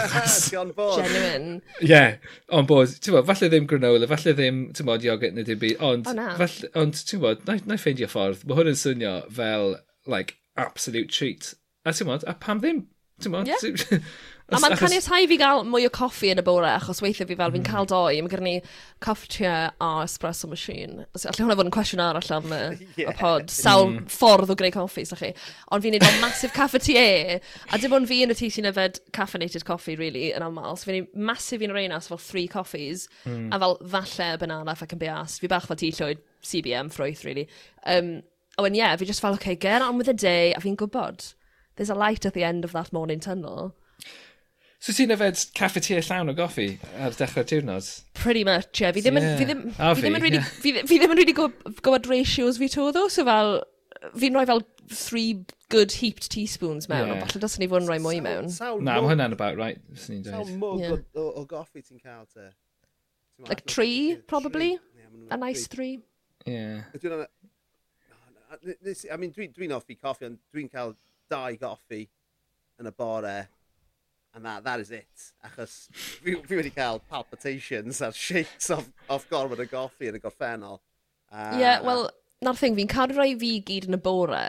[LAUGHS] on board. Genuine. Ie, yeah, on bod. Ti'n bod, falle ddim granola, falle ddim, ti'n bod, iogurt neu dim byd, ond, oh, na. falle, ond ti'n bod, na, na ffeindio ffordd. Mae hwn yn swnio fel, like, absolute treat. A ti'n bod, a pam ddim? Ti'n bod? Yeah. [LAUGHS] A mae'n caniatáu fi gael mwy o coffi yn y bore, achos weithio fi fel fi'n hmm. cael doi, mae gen ni coffi a espresso machine. So, allai hwnna fod yn cwestiwn arall am [LAUGHS] y, yeah. pod. Sawl mm. ffordd o greu coffi, sa'ch chi. Ond fi'n neud o'n massive cafetier, a dim ond fi yn y tŷ sy'n yfed caffeinated coffee, really, yn aml. So, fi'n neud massive un o'r einas, fel three coffees, mm. a fel falle banana if I can be asked. Fi bach fel ti llwyd CBM ffrwyth, really. Um, a wen, yeah, fi just fel, okay, get on with the day, a fi'n gwybod, there's a light at the end of that morning tunnel So ti'n yfed cafeteria llawn o goffi ar dechrau'r diwrnod? Pretty much, ie. Yeah. Fi ddim yn... Yeah. Fi ddim, a fi. ddim yn really, fi, fi ddim yn really gwybod ratios fi to, ddo. So fel, fi'n rhoi fel three good heaped teaspoons mewn, yeah. ond falle dylsyn ni fod yn rhoi mwy mewn. Na, mae hwnna'n about right, fyswn ni'n dweud. Sawl mwg yeah. o, o, goffi ti'n cael te? Like three, probably? A nice three. Yeah. I mean, dwi'n dwi offi coffi, ond dwi'n cael dau goffi yn y bore And that, that is it. Achos fi, fi wedi cael palpitations a'r shakes off, off gorfod y goffi yn y gorffennol. Ie, uh, yeah, wel, na'r thing, fi'n cadw rhoi fi gyd yn y bore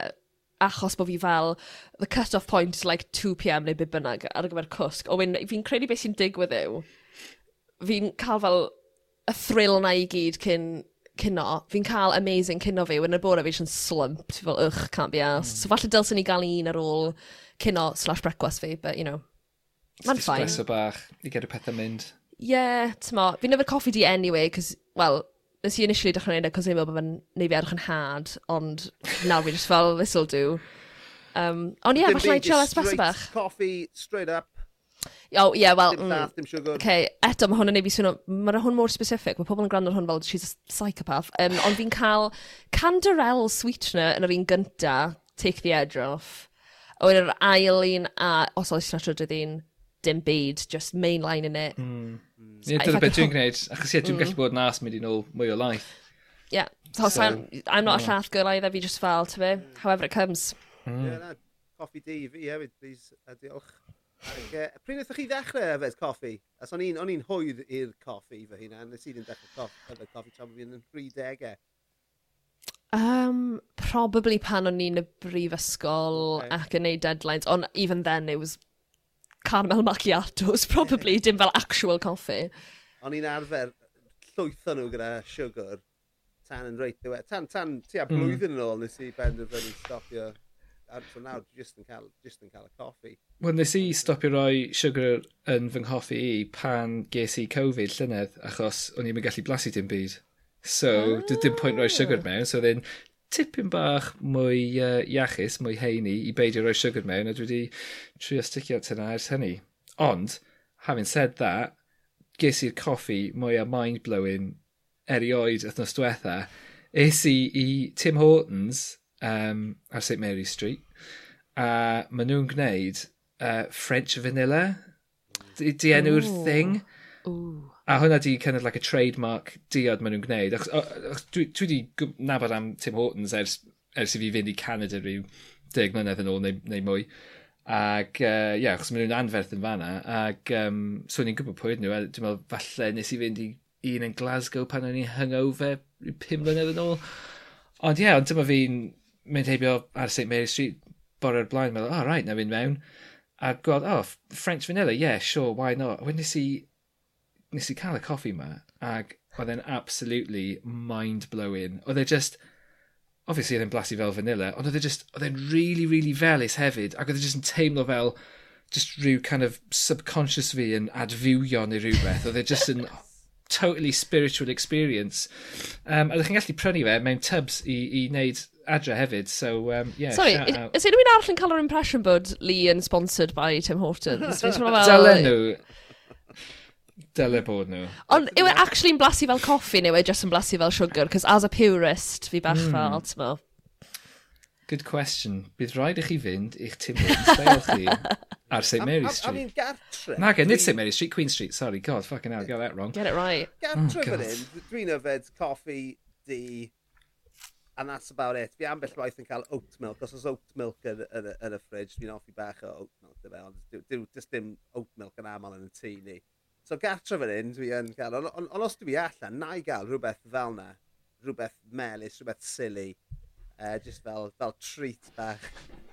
achos bod fi fel, the cut-off point is like 2pm neu byd bynnag ar gyfer cwsg. O, fi'n credu beth sy'n digwydd yw, fi'n cael fel y thrill na i gyd cyn cynno, fi'n cael amazing cynno fi, yn y bore fi eisiau'n slump, fi fel, ych, can't be asked. Mm. So falle dylsyn ni gael un ar ôl cynno slash brecwast fi, but you know. Mae'n ffain. Espresso bach, i gadw pethau mynd. Ie, yeah, tymo. Fi'n yfed coffi di anyway, cos, well, nes i initially dechrau gwneud e, cos i'n meddwl bod fe'n neud fi edrych yn had, ond nawr fi just fel, this'll do. Um, ond ie, yeah, falle i chill espresso bach. Coffee, straight up. Oh, ie, yeah, wel... Dim mm. llath, dim siwgr. Okay, eto, mae hwn yn ei fi swnio... Mae hwn mor specific. Mae pobl yn gwrando hwn fel, she's a psychopath. Um, ond fi'n cael Canderel Sweetener yn yr un gynta, Take the Edge Off. O, yn yr ail un a... Os oes na trydydd un, dim byd, just mainline in it. Mm. So, yeah, dyna beth dwi'n gwneud, achos ie, dwi'n mm. gallu bod nas mynd i nôl mwy o laeth. Yeah, so, so I'm, I'm not a llath girl either, fi just fel, to fe, hmm. however it comes. Hmm. Yeah, na, coffi di i fi hefyd, please, a diolch. Ac, uh, pryd wnaethoch chi ddechrau yfed coffi? As o'n i'n hwydd i'r coffi fy hunan, nes i ddim dechrau coffi, yfed coffi tra bod fi'n yn 30au. Um, probably pan o'n i'n y brifysgol okay. ac yn neud deadlines, ond even then it was caramel macchiatos, probably, dim fel actual coffee. O'n i'n arfer llwytho nhw gyda siwgr tan yn reit ddiwedd. Tan, tan, tua hmm. blwyddyn yn ôl nes i benderfynu stopio. A so nawr, just yn cael, just yn cael y coffi. Wel, nes i stopio roi siwgr yn fy nghoffi i pan ges i Covid llynedd, achos o'n i'n gallu blasu dim byd. So, ah. dim point roi siwgr ah. mewn, so then tipyn bach mwy uh, iachus, mwy heini i beidio roi sugar mewn a dwi wedi trio sticio at hynna ers hynny. Ond, having said that, ges i'r coffi mwy a mind-blowing erioed wythnos diwetha. Es i i Tim Hortons um, ar St Mary Street a maen nhw'n gwneud uh, French Vanilla. Di, di enw'r thing. Ooh. A hwnna di kind of like a trademark diod maen nhw'n gwneud. Achos, achos dwi, dwi di nabod am Tim Hortons ers, ers i fi fynd i Canada rhyw deg mlynedd yn ôl neu, neu mwy. Ac ie, uh, yeah, achos maen nhw'n anferth yn fanna. Ac um, so ni'n gwybod pwy ydyn nhw. Dwi'n meddwl falle nes i fynd i un yn Glasgow pan o'n i'n hungover rhyw pum mlynedd yn ôl. Ond ie, yeah, ond dyma fi'n mynd heibio ar St Mary Street bore'r blaen. Meddwl, oh, right, na fynd mewn. A gweld, oh, French vanilla, yeah, sure, why not? Wedyn nes i nes i cael y coffi ma, ac oedd e'n absolutely mind-blowing. Oedd e just, obviously oedd e'n blasu fel vanilla, ond oedd e just, oedd e'n really, really felus hefyd, ac oedd e just yn teimlo fel, just rhyw kind of subconscious fi yn adfywio neu rhywbeth. Oedd e just yn totally spiritual experience. Um, a ydych chi'n gallu prynu fe mewn tubs i, i wneud adre hefyd, so um, yeah. Sorry, is, out. is unrhyw un arall yn cael yr impression bod Lee yn sponsored by Tim Hortons? [LAUGHS] Dylen nhw. Dyle bod nhw. Ond yw e actually yn blasu fel coffi neu yw e just yn blasu fel sugar? Cos as a purist, fi bach mm. fel, hmm. ti'n Good question. Bydd rhaid i chi fynd i'ch Timwyn stael chi [LAUGHS] ar St Mary Street. A fi'n gartre. Na, gen, nid St Mary Street, Queen Street. Sorry, God, fucking hell, got that wrong. Get it right. Gartre oh, fan hyn, dwi'n yfed coffi, di, and that's about it. Fi ambell waith yn cael oat milk, os oes oat milk yn, yn, yn y fridge, fi'n offi bach o oat milk, dy fe, ond just dim oat milk yn aml yn y tŷ ni. So gartre fan hyn, dwi yn cael, ond on, on os dwi allan, na i gael rhywbeth fel na, rhywbeth melus, rhywbeth silly, uh, just fel, fel treat bach.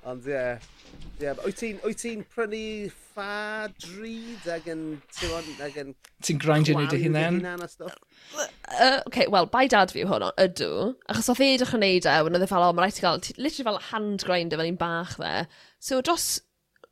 Ond ie, yeah, yeah. wyt ti'n ti prynu ffa drud ag yn, ag yn... Ti'n grindio'n neud y hunain? Uh, okay, wel, bai dad fi yw hwn, ydw. Achos oedd e edrych yn neud e, wnaeth e fel, o, mae'n rhaid i gael, literally fel hand grinder fel un bach dde. So dros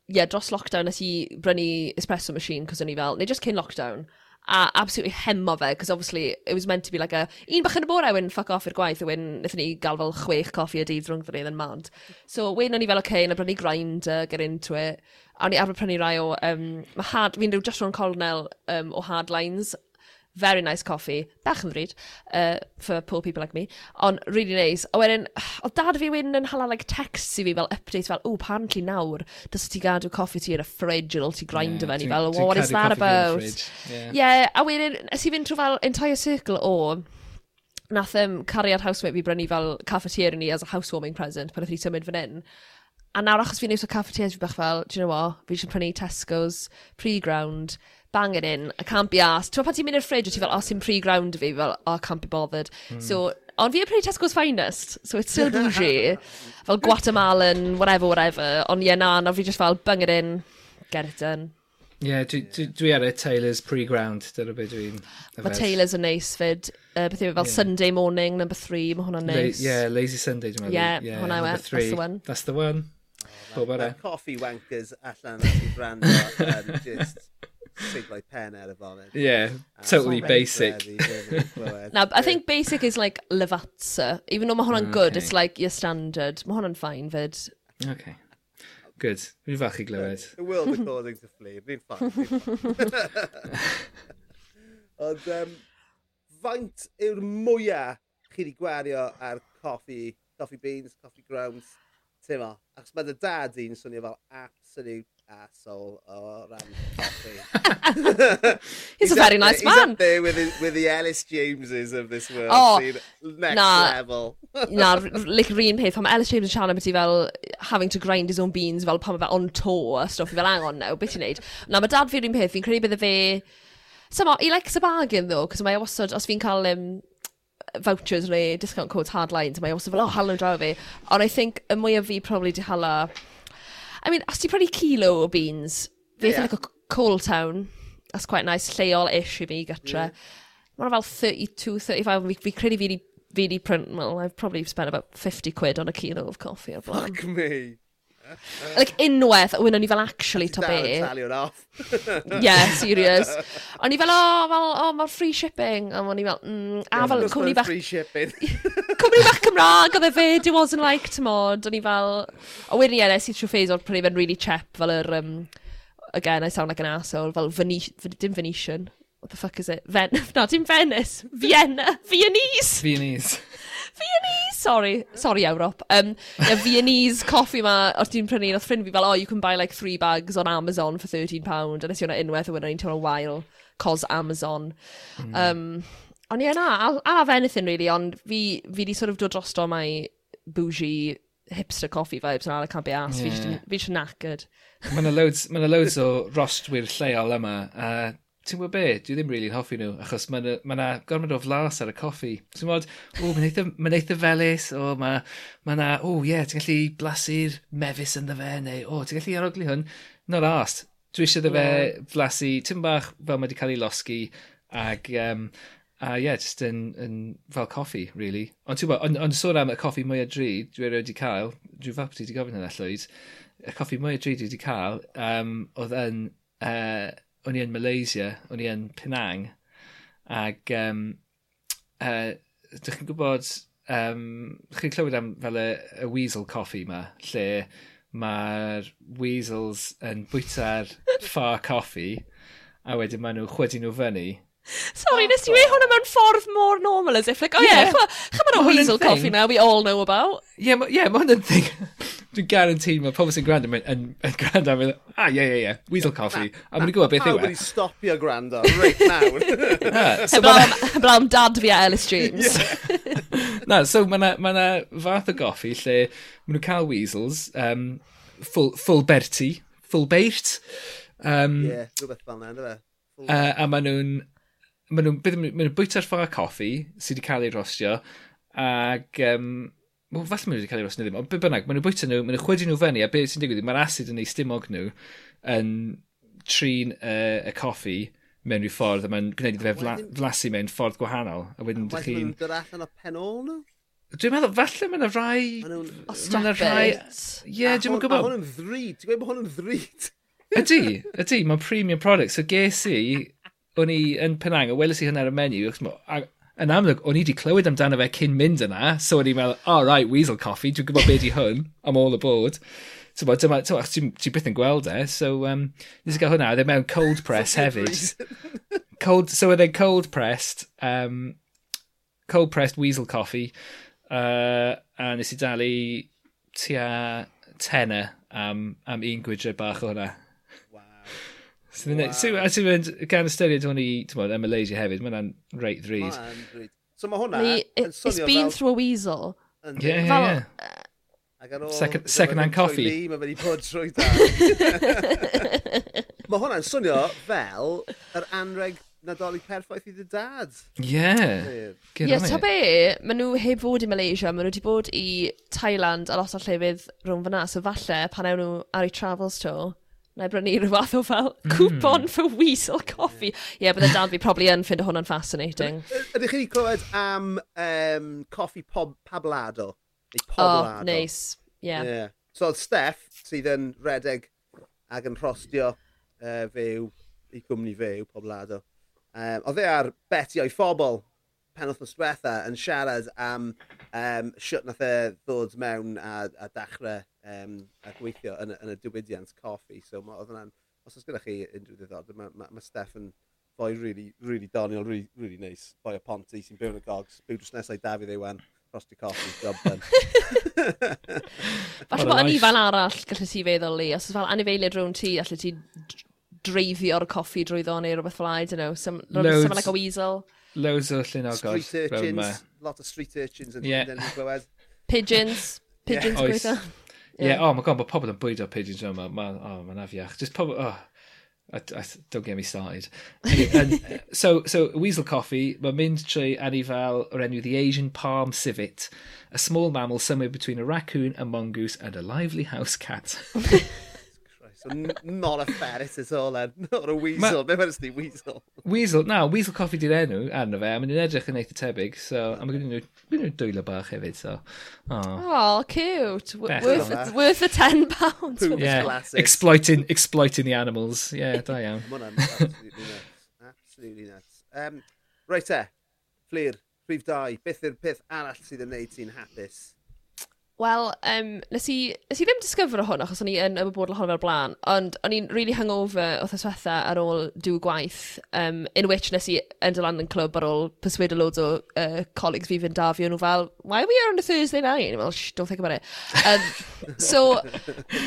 yeah, dros lockdown nes i brynu espresso machine, cos o'n i fel, neu just cyn lockdown, a absolutely hemo fe, cos obviously it was meant to be like a, un bach yn y bore, wyn fuck off i'r gwaith, a wyn, wnaethon ni gael fel chwech coffi a dydd rhwng fyny yn mad. So, wyn o'n i fel, okay, na brynu grinder, get into it, a o'n i arfer prynu rai o, um, mae had, fi'n rhyw just rhwng colnel um, o hardlines, very nice coffee, bach yn ddryd, uh, for poor people like me, ond really nice. A wedyn, o dad fi wedyn yn hala like, texts i fi fel update fel, o, apparently nawr, dys ti gadw coffi ti yn y fridge, yn ôl ti grind yeah, fe, ni fel, what is that about? Yeah. yeah, a wedyn, ys i fynd trwy fel entire circle o, nath um, cariad housemate fi brynu fel cafetier ni as a housewarming present pan oedd hi symud fan hyn. A nawr achos fi'n neud o cafetiers fi bach fel, do you know what, fi eisiau prynu Tesco's pre-ground, bang it in, I can't be asked. Ti'n pan ti'n mynd i'r fridge, ti fel, os ti'n pre-ground fi, fel, oh, I can't be bothered. Mm. So, ond fi yn prynu Tesco's finest, so it's still bougie. [LAUGHS] fel Guatemalan, whatever, whatever. Ond ie, yeah, na, na, fi just fel, bang it in, get it done. Ie, yeah, dwi, dwi, dwi ar y Taylor's pre-ground, dyna beth dwi'n... Mae Taylor's yn neis fyd. Uh, beth yw e? fel yeah. Sunday morning, number three, mae hwnna'n neis. Ie, yeah, Lazy Sunday, dwi'n meddwl. Yeah, yeah, hwnna yw, e. that's the one. That's the one. Oh, that, that coffee wankers allan at brand [LAUGHS] um, just siglau pen out y foment. Yeah, uh, totally basic. [LAUGHS] Now, I think basic is like Lavazza. Even though mae hwnna'n okay. good, it's like your standard. Mae hwnna'n fine fyd. Okay. Good. Fi'n fach i glywed. The world according to Flea. Fi'n ffaith. [LAUGHS] Ond um, faint yw'r mwyaf chi wedi gwario ar coffi, coffee beans, coffee grounds, Ti'n mo? Achos mae dy dad i'n swnio fel absolute asshole o ran coffee. [LAUGHS] he's, he's a very nice man. He's up there with the, with the Ellis Jameses of this world. Oh, next na, level. [LAUGHS] na, like yr peth, pan mae Ellis James yn siarad beth i fel having to grind his own beans fel pan mae fe on tour a stuff i fel angon now, beth i'n neud. Na, mae dad fi un peth, fi'n credu bydde fe... Samo, he likes a bargain though, cos mae wastad, os fi'n cael um, vouchers neu discount codes hardlines, mae also fel, oh, hala draw fi. Ond I think, y mwyaf fi probably di hala... I mean, os ti prynu kilo o beans, fi yeah. like a coal town, that's quite nice, lleol-ish i fi gytra. Yeah. Mae'n fel 32, 35, fi, fi credu fi di, fi di print, well, I've probably spent about 50 quid on a kilo of coffee o'r. Fuck me! like, unwaith, a o'n i fel actually to be. off. [LAUGHS] yeah, serious. O'n i fel, o, oh, fel, o, oh, mae'r free shipping. A o'n i fel, mm, a fel, cwmni bach... Free shipping. [LAUGHS] cwmni bach Cymraeg, oedd e fe, it wasn't like, tymod. O'n i fel, o wiriau nes i trwy ffeis o'r prynu fe'n really chep, fel yr, um, again, I sound like an asshole, fel Venetian, dim Venetian. What the fuck is it? Ven [LAUGHS] no, dim Venice. Vienna. Viennese. Viennese. Viennese! Sorry, sorry Ewrop. Um, yeah, Viennese coffee ma, os ti'n prynu, oedd ffrind fi fel, oh, you can buy like three bags on Amazon for £13, And a nes i hwnna unwaith o wedyn ni'n teimlo'n wael, cos Amazon. Mm. Um, ond ie, yeah, na, I'll, I'll have anything really, ond fi, fi di sort of dod drosto mai bougie hipster coffee vibes yn ala can be ass. Yeah. Fi eisiau knackered. Mae yna loads, ma loads o rostwyr lleol yma, uh, ti'n gwybod be, dwi ddim rili'n really hoffi nhw, achos mae yna, ma gormod o flas ar y coffi. Ti'n gwybod, o, mae'n eitha, ma eitha felus, o, mae yna, o, ie, yeah, ti'n gallu blasu'r mefus yn ddefe, neu, o, ti'n gallu aroglu hwn, not asked. Dwi eisiau dda fe flasu, ti'n bach fel mae wedi cael ei losgi, ac, um, a ie, yeah, just yn, yn, fel coffi, really. Ond ti'n gwybod, ond on, sôn am y coffi mwy o dri, dwi erioed wedi cael, dwi fap wedi gofyn hynna llwyd, y coffi mwy o dri dwi wedi cael, um, oedd yn, uh, o'n i yn Malaysia, o'n i yn Penang, ac um, uh, dych chi'n gwybod, um, chi'n clywed am fel y, y weasel coffee ma, lle mae'r weasels yn bwyta'r [LAUGHS] ffa coffi, a wedyn maen nhw chwedi nhw fyny, Sorry, oh, nes i wei hwnna mewn ffordd more normal as if, like, oh yeah, yeah. chyma'r weasel coffee now we all know about. Yeah, ma, yeah mae hwnna'n thing. [LAUGHS] Dwi'n guarantee mae pobl sy'n gwrando yn, yn, yn gwrando yn meddwl, ah, ie, ie, ie, Weasel Coffee. A mae'n gwybod beth yw e. Pawb wedi stopio gwrando, right now. [LAUGHS] [LAUGHS] [LAUGHS] na, so Heblaw am dad fi a Ellis Dreams. na, so mae'na ma fath o goffi lle maen nhw'n cael weasels, um, full, full berti, full beirt. Um, yeah, rhywbeth fel na, ynddo fe. Uh, a maen nhw'n maen nhw'n ma nhw bwyta'r ffa coffi sydd wedi cael ei rostio ac um, Wel, falle maen nhw wedi cael ei rosyn ddim, ond be bynnag, maen nhw'n bwyta nhw, maen nhw'n chwedi nhw fyny, a beth sy'n digwydd, mae'r asid yn ei stumog nhw yn trin uh, y coffi mewn rhyw ffordd, a mae'n gwneud iddo fe fla, flasu mewn ffordd gwahanol. A wedyn ydych chi'n... Wedyn dod allan o penol nhw? Dwi'n meddwl, falle mae'n yna rai... Mae yna rai... Ie, dwi'n meddwl gwybod. Mae hwn yn ddrud. Dwi'n meddwl bod hwn yn ddrud. Ydy, ydy, mae'n premium product. So ges i, o'n i yn Penang, a weles i hynna ar y menu, ac yn amlwg, o'n i wedi clywed amdano fe cyn mynd yna, so o'n i'n meddwl, oh right, weasel coffee, dwi'n gwybod beth i hwn, I'm all aboard. So, bod, dyma, dyma, ti, ti byth yn gweld e, so um, nes i gael hwnna, oedd mewn cold press hefyd. [LAUGHS] cold, so oedd e'n cold pressed, um, cold pressed weasel coffee, uh, a nes i dalu tua tenner am, am un gwydre bach o hwnna. So, wow. so, a ti'n mynd, gan ystyried hwn i, ti'n bod, Emma Lazy hefyd, mae hwnna'n reit ddrud. So mae hwnna... It's been fel... through a weasel. Yeah, yeah, yeah. Fel, yeah. Ac ar ôl... Second, second hand coffee. Mae'n mynd i bod trwy da. [LAUGHS] mae hwnna'n swnio fel yr anreg nadolig perffaith i dy dad. Ie. Ie, ta be, maen nhw heb fod i Malaysia, maen nhw wedi bod i Thailand a lot o llefydd rhwng fyna, so falle pan ewn nhw ar eu travels tour, na i brynu rhyw fath o fel hmm. coupon mm. for weasel coffee. Ie, yeah, bydde dad fi probably yn ffind hwnna'n fascinating. Ydych chi wedi clywed am um, coffi pob, pablado? Oh, nice. Yeah. yeah. So Steph, sydd yn redeg ac yn rhostio uh, fyw i gwmni fyw, poblado. Um, oedd e ar beti o'i phobl pen oedd diwetha yn siarad am um, siwt nath e ddod mewn a, a dachrau um, a gweithio yn, yn y diwydiant coffi. So ma, oedd hwnna'n, os oes gyda chi unrhyw ddiddordeb, mae ma, ma Steffan boi really, really doniol, really, really nice. Boi o Ponti sy'n byw yn y gogs. Byw drws nesau Dafydd Ewan, frosty coffee, job done. [LAUGHS] Falle bod yn ifan arall gallu ti feddwl li. Os oes fel anifeiliad rhwng ti, allai ti dreifio'r coffi drwyddo neu rhywbeth fel I don't know, some, loads, some like a weasel. Loads o llunogod. Street urchins, lot of street urchins yn yeah. yn glywed. Pigeons, [LAUGHS] pigeons yeah. gweithio. Ie, yeah. yeah, oh my god, mae pobl yn bwydo pigeons yma. Ma, oh, mae'n afiach. Just pobl... Oh, I, I, don't get me started. Anyway, and, [LAUGHS] so, so Weasel Coffee, mae mynd trwy anifal o'r enw The Asian Palm Civet, a small mammal somewhere between a raccoon, a mongoose and a lively house cat. [LAUGHS] So not a ferret at all, then. [LAUGHS] Not a weasel. Ma... Be wedys ni, weasel? Weasel, na, weasel coffee di'r enw arno fe. A mae'n edrych yn eitha tebyg, so... A mae gen nhw dwylo bach hefyd, so... Oh, oh cute. Yeah. Worth, yeah. worth the ten pounds. Poop's yeah. glasses. Exploiting, exploiting the animals. Yeah, [LAUGHS] da iawn. Mae hwnna'n absolutely nuts. Absolutely nuts. Um, right e, Flir. rhif dau. beth yw'r peth arall sydd yn neud ti'n hapus? Wel, um, nes, i, nes i ddim disgyfro hwn, achos o'n i yn ymwybodol hwn fel blaen, ond o'n i'n really hungover o thyswetha ar ôl dw gwaith, um, in which nes i end lan yn clwb ar ôl perswyd o loads o uh, colleagues fi fynd dafio nhw fel, why are we here on a Thursday night? And well, shh, don't think about it. Um, so,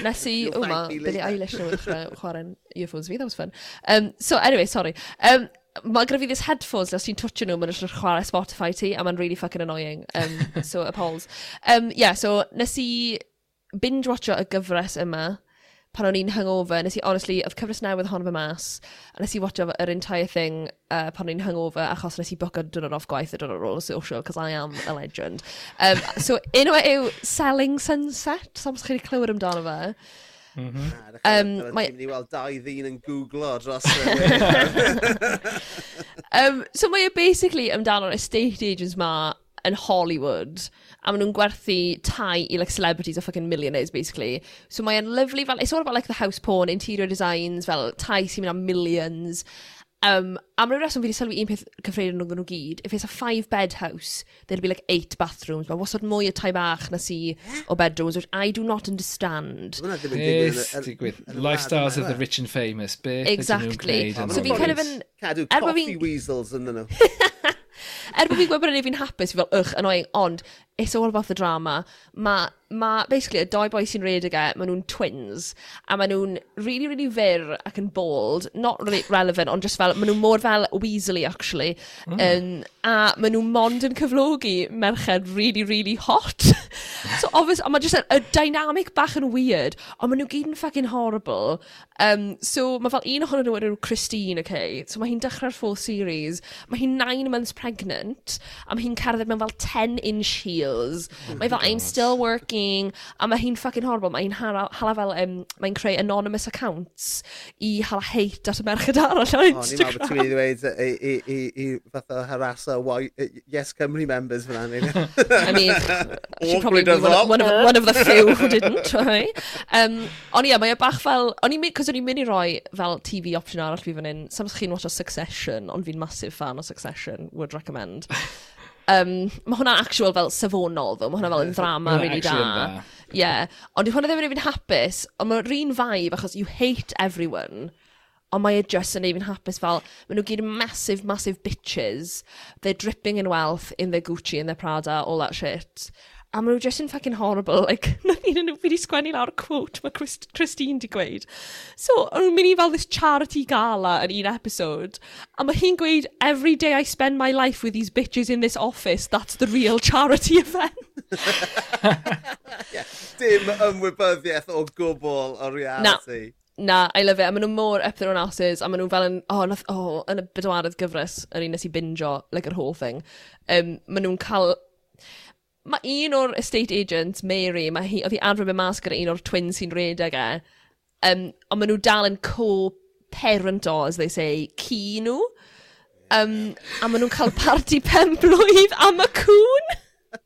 nes i, o oh, ma, Billie Eilish yn ddechrau chwarae'n earphones fi, that was fun. Um, so, anyway, sorry. Um, mae gyda fi this headphones os ti'n twtio nhw, mae'n rhaid chwarae Spotify ti, a mae'n really fucking annoying. Um, [LAUGHS] so, appalls. Um, yeah, so nes i binge-watcho y gyfres yma pan o'n i'n hungover, nes i, honestly, oedd cyfres newydd hon fy mas, a nes i watcho yr entire thing uh, pan o'n i'n hungover, achos nes i book a dynod off gwaith y dynod ar social, because I am a legend. Um, so, un o yw Selling Sunset, sams chi wedi clywed amdano fe. Mm -hmm. um, mae... Dwi'n weld dau ddyn yn googlo dros um, [LAUGHS] so mae e basically amdano'r estate agents ma yn Hollywood a maen nhw'n gwerthu tai i like celebrities a fucking millionaires basically. So mae e'n lovely, fel, it's all about like the house porn, interior designs, fel tai sy'n mynd am millions. Um, am rhyw reswm fi wedi sylwi un peth cyffredin nhw nhw gyd, if it's a five bed house, there'd be like eight bathrooms, mae wastad mwy o tai bach na si o bedrooms, which I do not understand. Beth digwydd, lifestyles of the rich and famous, beth exactly. ydyn nhw'n gwneud. So fi'n kind of yn... Cadw er coffee weasels yn nhw. [LAUGHS] er bod fi'n gwybod bod yn ei fi'n hapus, fi fel, ych, annoying, ond it's all about the drama. Mae, ma, basically, y doi boi sy'n redeg e, maen nhw'n twins, a maen nhw'n really, really fyr ac yn bold, not really relevant, ond just fel, maen nhw'n mor fel Weasley, actually. Mm. Um, a maen nhw'n mond yn cyflogi merched really, really hot. [LAUGHS] so, obviously, ond mae just y dynamic bach yn weird, ond maen nhw gyd yn fucking horrible. Um, so, mae fel un ohonyn nhw yn yw Christine, okay? So, mae hi'n dechrau'r full series, mae hi'n nine months pregnant, a mae hi'n cerdded mewn fel 10-inch heel, skills. Oh mae fel, I'm still working, a mae hi'n fucking horrible, mae hi'n hala, hala fel, um, mae'n creu anonymous accounts i hala hate at y merched arall ar Instagram. O, ni'n meddwl bod ti'n mynd i ddweud e, i, i, i, fatha harasa Yes Cymru members fyna. [LAUGHS] I mean, [LAUGHS] she probably one, one, of, one of the few who [LAUGHS] didn't, right? Um, ond ie, yeah, mae e bach fel, o'n i'n mynd, cos o'n i'n mynd i roi fel TV option arall fi fan hyn, Sam chi'n watch o Succession, ond fi'n massive fan o Succession, would recommend. Um, mae hwnna'n actual fel safonol ddo, mae hwnna fel yn ddrama yeah, really da. Ie, yeah. ond yw hwnna ddim yn ei fi'n hapus, ond mae'r un vibe achos you hate everyone, ond mae e just yn ei fi'n hapus fel, maen nhw gyd massive, massive bitches, they're dripping in wealth in their Gucci and their Prada, all that shit. A maen nhw just yn fucking horrible. Like, [LAUGHS] nath un nhw fi wedi sgwennu lawr quote mae Christ Christine di gweud. So, o'n nhw'n mynd i fel this charity gala yn un episode. A mae hi'n gweud, every day I spend my life with these bitches in this office, that's the real charity [LAUGHS] event. yeah, [LAUGHS] dim ymwybyddiaeth o gwbl o reality. Na, na I love it. A maen nhw mor up their own asses, a maen nhw fel yn, oh, nath, oh, yn y bedwaredd gyfres, yr un nes i binjo, like, yr whole thing. Um, maen nhw'n cael mae un o'r estate agent, Mary, mae hi, oedd hi adrodd mas gyda un o'r twins sy'n redeg e, um, ond maen nhw dal yn co-parent o, as they say, ci nhw. Um, a maen nhw'n cael party [LAUGHS] pen blwydd am y cwn.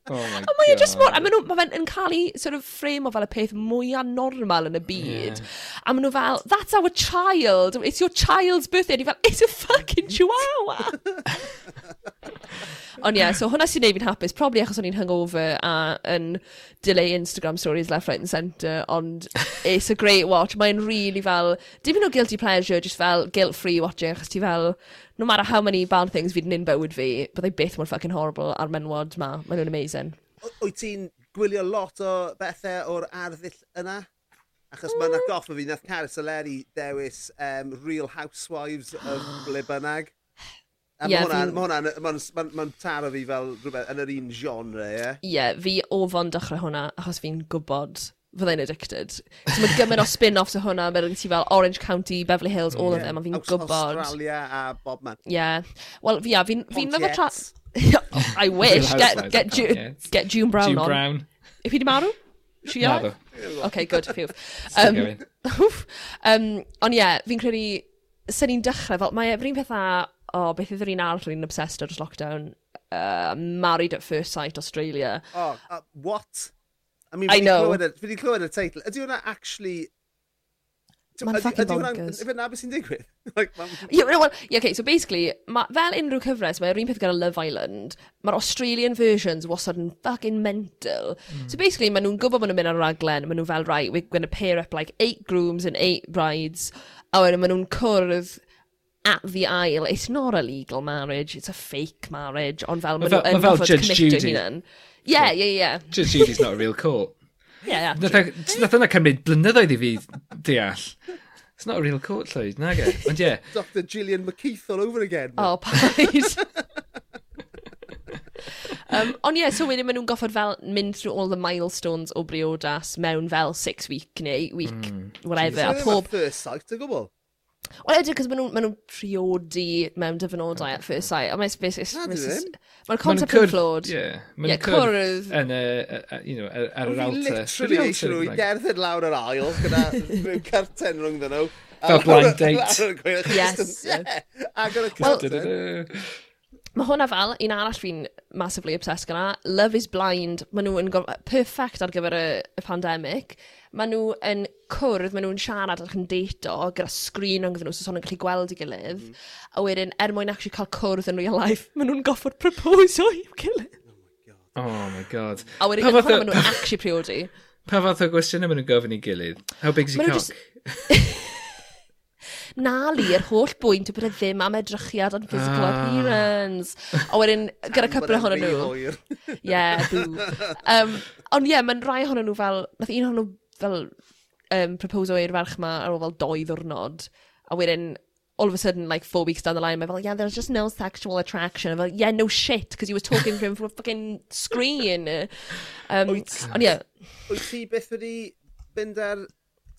Oh a oh, mae e just mor, a maen nhw, mae fe'n yn cael ei sort of frame o fel y peth mwyaf normal yn y byd. Yeah. A maen nhw fel, that's our child, it's your child's birthday. And fel, it's a fucking chihuahua. [LAUGHS] Ond ie, yeah, so hwnna sy'n neud fi'n hapus, probably achos o'n i'n hungover a yn delay Instagram stories left, right and centre, ond [LAUGHS] it's a great watch. Mae'n really fel, dim yn o guilty pleasure, just fel guilt-free watching, achos ti fel, no matter how many bad things fi'n yn bywyd fi, byddai byth mor fucking horrible ar menwod ma. Mae nhw'n amazing. Wyt ti'n gwylio lot o bethau o'r arddull yna? Achos mae'n mm. agoffa fi, nath Caris Aleri dewis um, Real Housewives of ble bynnag. A yeah, mae hwnna'n ma ma ma ma taro fi fel rhywbeth yn yr un genre, ie? Yeah? Ie, yeah, fi ofon dechrau hwnna, achos fi'n gwybod fyddai'n addicted. So mae gymaint o spin-offs o hwnna, mae gen ti fel Orange County, Beverly Hills, all yeah. of them, a fi'n gwybod. Australia a bob man. Yeah. Wel, fi, ia, fi'n fi meddwl tra... [LAUGHS] Oh, I wish. get, get, Ju get June Brown June on. Brown. If he di marw? She alive? Okay, good. Phew. Um, [LAUGHS] um, ond ie, yeah, fi'n credu... Syn ni'n dechrau, fel mae efo'r un peth a oh, beth ydyn i'n arall ni'n obsessed ar lockdown? Uh, married at First Sight Australia. Oh, uh, what? I mean, I know. Fi wedi clywed y teitl. Ydy hwnna actually... Mae'n ffucking bonkers. Ydy hwnna beth sy'n digwydd? [LAUGHS] like, yeah, well, yeah, okay, so basically, ma, fel unrhyw cyfres, mae'r un peth gyda Love Island, mae'r Australian versions wastad yn fucking mental. Mm. So basically, maen nhw'n gwybod maen nhw'n mynd ar raglen, maen nhw fel, right, we're going to pair up like eight grooms and eight brides, a wedyn maen nhw'n cwrdd at the aisle, it's not a legal marriage, it's a fake marriage, ond fel maen nhw yn goffod commitio'n hunan. Yeah, yeah, yeah. Judge Judy's not a real court. [LAUGHS] yeah, yeah. Nath e- yna cymryd blynyddoedd i fi deall. It's not a real court, Lloyd, nag e. Ond ie. [LAUGHS] Dr Gillian McKeith all over again. Oh, paid. um, ond ie, yeah, so wedyn maen nhw'n goffod fel mynd through all the milestones o briodas mewn fel six week neu week, mm, whatever. Jesus. A pob... First sight, o gwbl. Wel edrych, cos maen nhw'n nhw priodi mewn dyfynodau at first sight, a mae'n space... Mae'r concept yn flawed. Ie, mae'n cwrdd... Yn y, you know, ar yr altar. Literally eisiau nhw i gerdded lawr yr ail, gyda [LAUGHS] rhyw curtain rhwng dyn nhw. Fel blind date. Yes. Ac yn y curtain. Mae hwnna fel, un arall fi'n massively obsessed gyda, Love is Blind, maen nhw'n perfect ar gyfer y pandemic maen nhw yn cwrdd, maen nhw'n siarad ac yn deito gyda sgrin yng nhw, so son yn gallu gweld i gilydd. Mm. A wedyn, er mwyn actually cael cwrdd yn real life, maen nhw'n goffod proposo i'w gilydd. Oh my god. A wedyn, pa fath o... nhw'n actually priodi. Pa fath o gwestiynau maen nhw'n gofyn i gilydd? How big's your cock? Just... [LAUGHS] na li, yr holl bwynt yw bod e ddim am edrychiad on physical ah. appearance. A wedyn, gyda cwbl ohonyn nhw. Ie, yeah, bw. [LAUGHS] Um, ond ie, yeah, mae'n rai ohonyn nhw fel, nath un ohonyn nhw fel um, proposo i'r ferch ma ar ôl fel doi ddwrnod. A wedyn, all of a sudden, like, four weeks down the line, mae fel, yeah, there's just no sexual attraction. A fel, yeah, no shit, because you were talking to him from a fucking screen. Um, Ond, yeah. Wyt ti beth wedi fynd ar,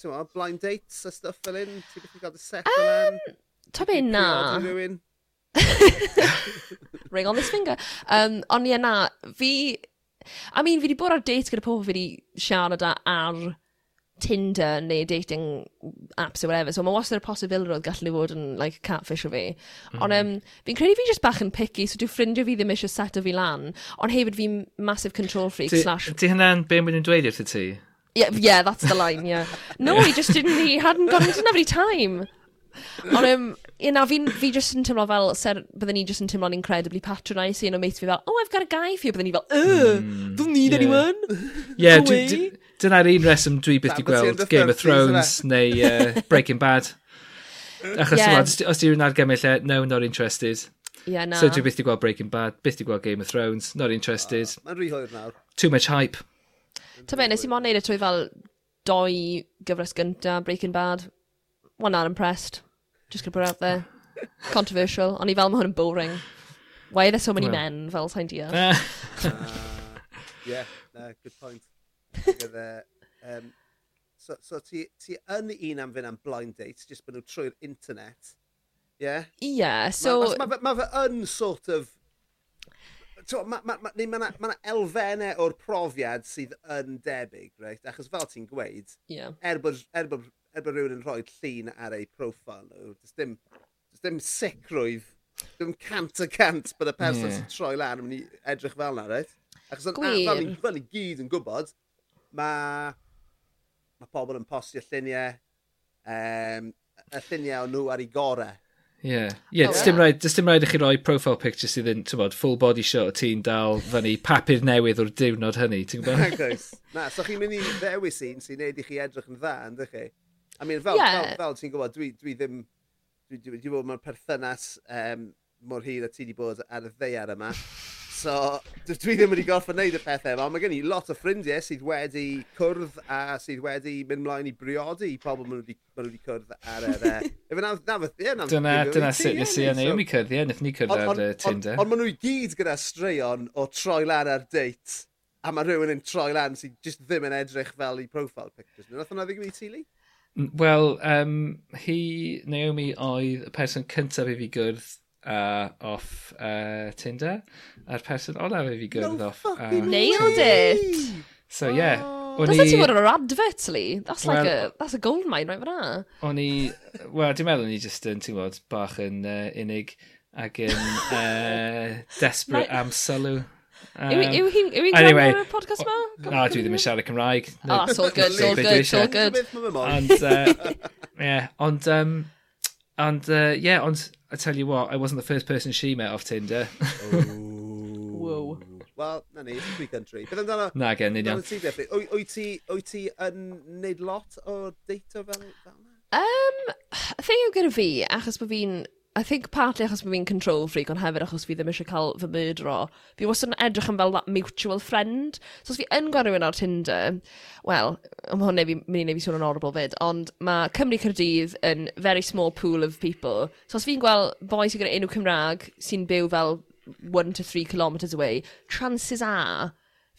ti'n mo, blind dates a stuff fel un? Ti beth wedi cael dy set fel un? Um, Ta be, na. [LAUGHS] Ring on this finger. Um, ond, yeah, na, fi... I mean, fi wedi bod ar date gyda pobl fi wedi siarad ar Tinder neu dating apps or whatever. So mae wastad y posibilrwydd gallu fod yn like, catfish o fi. Mm. Ond um, fi'n credu fi just bach yn picky, so dwi ffrindiau fi ddim eisiau set o fi lan. Ond hefyd fi'n massive control freak ti, slash... Ti hynna'n be mwyn yn dweud wrth ti? Yeah, yeah, that's the line, yeah. No, yeah. he just didn't, he hadn't got, he didn't have any time. Ond, um, you know, fi, fi just yn teimlo fel, ser, byddwn ni just yn teimlo'n incredibly patronising, you know, o mate fi fel, oh, I've got a guy for you, byddwn ni fel, uh, mm, don't need yeah. anyone. Yeah, no way. Dyna'r un reswm dwi byth wedi gweld Game of Thrones neu uh, Breaking Bad. [LAUGHS] Achos yeah. os, os di rwy'n argymell e, no, not interested. Yeah, na. So dwi byth i gweld Breaking Bad, byth i gweld Game of Thrones, not interested. Oh, Mae'n rhy hwyr nawr. Too much hype. Ta fe, nes i mo'n neud y trwy fel doi gyfres gynta, Breaking Bad. One not impressed. Just gonna put it out there. [LAUGHS] Controversial. Ond i fel mae hwn yn boring. Why are there so many well. men fel sa'n deall? Eh. [LAUGHS] Ah, yeah, no, good point gyda... um, so, so ti, ti yn un am fynd am blind dates, jyst bod nhw trwy'r internet. Ie? Yeah? Yeah, so... Mae ma, ma, ma, ma fy yn sort of... Mae ma, ma, ma, ma, ma elfennau o'r profiad sydd yn debyg, right? Achos fel ti'n gweud, yeah. er, bod, er, bod, er bod rhywun yn rhoi llun ar ei profil nhw, does dim, does dim sicrwydd, dim cant a cant bod y person yeah. sy'n troi lan yn mynd i edrych fel na, reit? Achos yn, fel ni gyd yn gwybod, mae ma pobl yn postio lluniau, um, y lluniau o nhw ar ei gorau. Ie, yeah. yeah, oh, dim, raid, dim raid i chi roi profile picture sydd yn, ti'n bod, full body shot o ti'n dal fyny papur newydd o'r diwrnod hynny, ti'n gwybod? Na, so chi'n mynd i ddewis un sy'n neud i chi edrych yn dda, ynddo chi? I mean, fel, yeah. fel, fel ti'n gwybod, dwi, dwi ddim, dwi, dwi, dwi, dwi bod mewn perthynas um, mor hir a ti wedi bod ar y ddeiar yma. So, dwi ddim wedi gorff yn neud y pethau yma. Mae gen i lot o ffrindiau sydd wedi cwrdd a sydd wedi mynd mlaen i briodi i pobl maen nhw wedi, maen nhw wedi cwrdd ar yr... Efo na, na ie, na Dyna, dyna sut nes i yn ei mi cwrdd, ie, nes ni cwrdd ar Tinder. Ond maen nhw i gyd gyda straeon o troi lan ar date a mae rhywun yn troi lan sydd just ddim yn edrych fel i profile pictures. Nath hwnna ddigwydd i Tili? Wel, um, hi, Naomi, oedd y person cyntaf i fi gwrdd uh, off uh, Tinder a'r person olaf i fi gyrdd no off. Uh, nailed it! So yeah. Oh. That's actually what an advert, Lee. That's well, like a, that's a gold mine right fan'na. O'n i, wel, dwi'n meddwl ni just yn, ti'n gwybod, bach yn uh, unig ac yn uh, [LAUGHS] desperate am sylw. Um, yw hi'n anyway, gwneud y podcast ma? Na, dwi ddim yn siarad Cymraeg. No, oh, that's all good, it's all good, it's all good. Ond, uh, [LAUGHS] yeah, ond, um, And uh, yeah, ond I tell you what, I wasn't the first person she met off Tinder. [LAUGHS] Whoa. Wel, na ni, it's free country. Beth amdano... Na, gen, ni'n iawn. Wyt ti yn neud lot o deito fel yna? Um, [SIGHS] y thing yw gyda fi, achos bod fi'n I think partly achos fi'n control freak, ond hefyd achos fi ddim eisiau cael fy myrdro. Fi wastad yn edrych yn fel that mutual friend. So os fi yn gwario rhywun ar Tinder, wel, ym hwn neu mynd i neu fi sôn yn horrible fyd, ond mae Cymru Cyrdydd yn very small pool of people. So os fi'n gweld boi sy'n gyda enw Cymraeg sy'n byw fel 1 to 3 kilometres away, chances are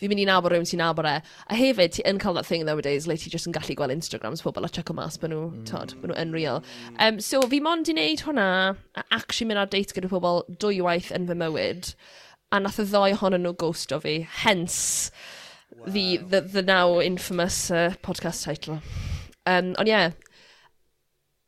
fi'n mynd i nabod rhywun sy'n nabod e. A hefyd, ti yn cael that thing nowadays le ti just yn gallu gweld Instagrams pobl a check o mas, bod nhw, mm. tod, bod nhw unreal. Um, so fi mond i wneud hwnna, a actually mynd ar date gyda pobl dwywaith yn fy mywyd, a nath y ddoi ohonyn nhw ghost o fi, hence wow. the, the, the now infamous uh, podcast title. Um, ond ie, yeah.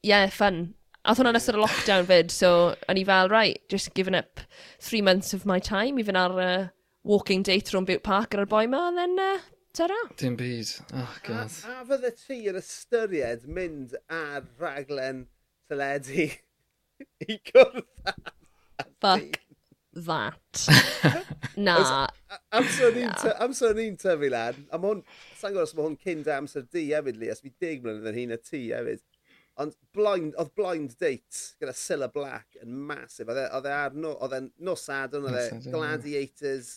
yeah, fun. A oedd hwnna'n ystod y lockdown fyd, so o'n i fel, right, just giving up three months of my time i fynd ar uh, walking date rhwng Butte Park ar y boi ma, and then uh, tara. Dim byd. Oh, God. A, a fydde ti yn ystyried mynd ar raglen teledu [LAUGHS] i gwrdd Fuck that. [LAUGHS] Na. amser ni'n tyfu lad, a hwn, sa'n gwrs mae hwn cyn da amser di hefyd Lee, os fi dig mlynedd yn hun a ti hefyd. Ond blind, oedd blind date gyda Silla Black yn masif. E- oedd e ar no, oedd e nos adon, oedd e gladiators,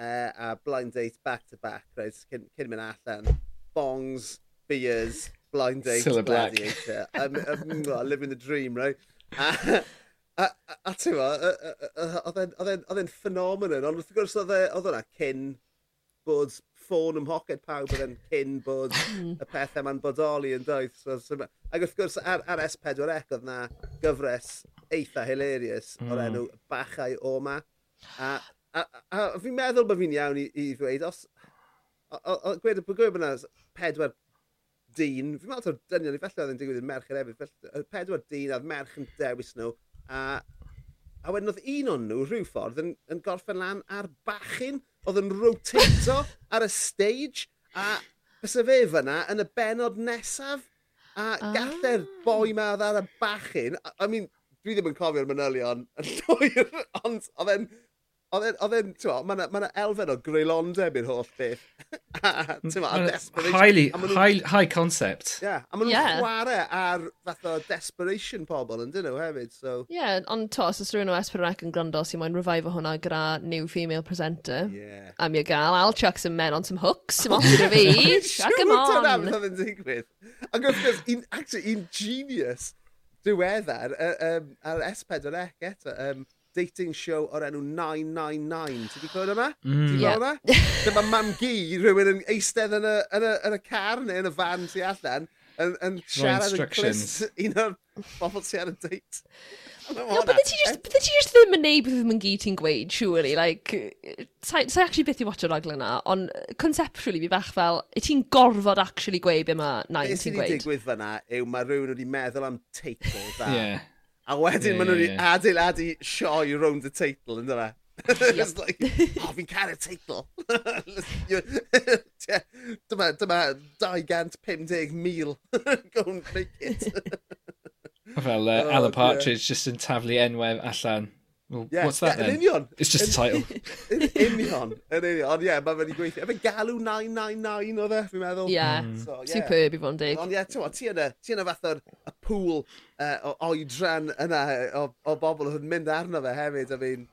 uh, a blind date back to back, right, cyn, cyn mynd allan. Bongs, beers, blind date, Still gladiator. I'm, I'm, [LAUGHS] I'm living the dream, right? A, a, a, a ti'n oedd e'n ffenomenon, ond wrth gwrs oedd e'n cyn bod ffôn ym mhoced pawb oedd e'n cyn bod y pethau ma'n bodoli yn doedd. So, so, ac wrth gwrs ar, ar S4C oedd na gyfres eitha hilarious mm. o'r hmm. enw Bachau Oma. A A, a, a fi'n meddwl bod fi'n iawn i, i ddweud, os... Gwed y bwgwyd bod yna pedwar dyn, fi'n meddwl o'r dynion i felly oedd yn digwydd i'r merch yr efydd, pedwar dyn oedd merch yn dewis nhw, a, a wedyn oedd un o'n nhw rhyw ffordd yn, yn gorffen lan ar bachyn, oedd yn rotato [LAUGHS] ar y stage, a fysa fe fyna yn y benod nesaf, a ah. oh. galler boi ma oedd ar y bachyn, I mean, dwi ddim yn cofio'r manylion yn [LAUGHS] llwyr, ond oedd e'n Oedd e'n, ti'n ma, mae yna elfen o greulondeb i'r holl beth. [LAUGHS] a, ti'n ma, a desperation. Highly, nhw, high, high concept. Ie, yeah, a maen nhw'n yeah. chwarae ar fath o desperation pobl yn dyn nhw hefyd, so... Ie, yeah, ond to, os oes rhywun o Esperanec yn gwrando sy'n moyn revive o hwnna gyda new female presenter, yeah. Am mi gael, I'll chuck some men on some hooks, sy'n moyn gyda fi, [LAUGHS] chuck them on. Siwr dyna fydd yn digwydd. Ac wrth gwrs, un, actually, un genius diweddar ar S4C eto, um, dating show o'r enw 999. Ti wedi clywed yma? Mm. Ti'n gweld yna? Dyma mam gi, rhywun yn eistedd yn y, yn y, yn y car neu yn y fan tu allan, yn, yn siarad yn clist [LAUGHS] un o'r bobl sy'n ar y date. No, bydde ti just, bydde ti just ddim yn neud beth ddim yn gyd ti'n gweud, surely, like, sa'n sa actually beth i watch o'r raglen yna, ond conceptually fi bach fel, y ti'n gorfod actually gweud be mae nain ti'n gweud. Beth sy'n ei digwydd fyna yw mae rhywun wedi meddwl am teitl [LAUGHS] da. yeah A wedyn yeah, maen nhw wedi yeah. adeiladu sioi rownd y teitl, ynddo fe? It's like, oh, fi'n cael y teitl. [LAUGHS] [LAUGHS] dyma, dyma 250,000 [LAUGHS] go and make it. Fel uh, oh, Alan Partridge just yn taflu enwau allan. Well, yeah. What's that yeah, then? union. It's just a title. [LAUGHS] Yn union. Yn union. Ond ie, yeah, mae fe'n gweithio. Efe galw 999 o e, fi'n meddwl. Ie. Yeah. Mm. So, yeah. Superb i fod yn dig. Ond ie, ti'n ti yna, ti yna fath o'r pŵl uh, o oedran yna o, o bobl oedd yn mynd arno fe hefyd. I mean,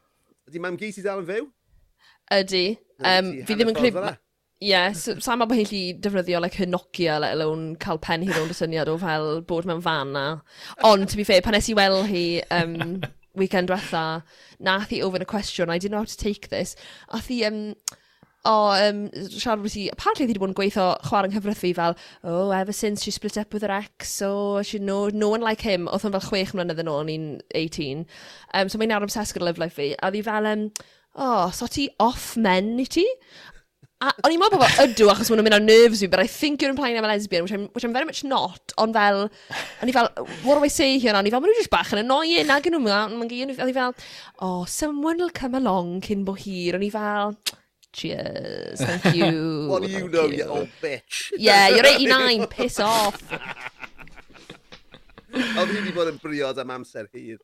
ydy mam Gysi dal yn fyw? Ydy. Um, fi ddim yn credu... Ie, yeah, so, sa'n meddwl bod hi'n lli defnyddio like, her Nokia, let alone cael pen hi rownd y syniad o fel bod mewn fan na. Ond, to be fair, pan nes i weld hi um, weekend diwetha, nath i ofyn y cwestiwn, I didn't know how to take this, a thi, um, o, um, siarad bod ti, apparently wedi bod yn gweithio chwarae yng nghyfrythu fel, oh, ever since she split up with her ex, so she, no, no one like him, oedd hwn fel chwech mlynedd yn ôl, ni'n 18. Um, so mae'n nawr obsessed gyda Love Life fi, a ddi fel, um, oh, so ti off men i ti? A o'n i'n meddwl bod ydw achos maen nhw'n mynd ar nerves fi, but I think you're implying I'm a lesbian, which I'm, which I'm very much not, ond fel, o'n i fel, what do I say here? O'n i fel, maen nhw just bach yn annoying, ag yn nhw, o'n i fel, oh, someone will come along cyn bo hir, o'n i fel, cheers, thank you. what do you know, you. old bitch? yeah, you're 89, piss off. Oedd hi wedi bod yn briod am amser hir.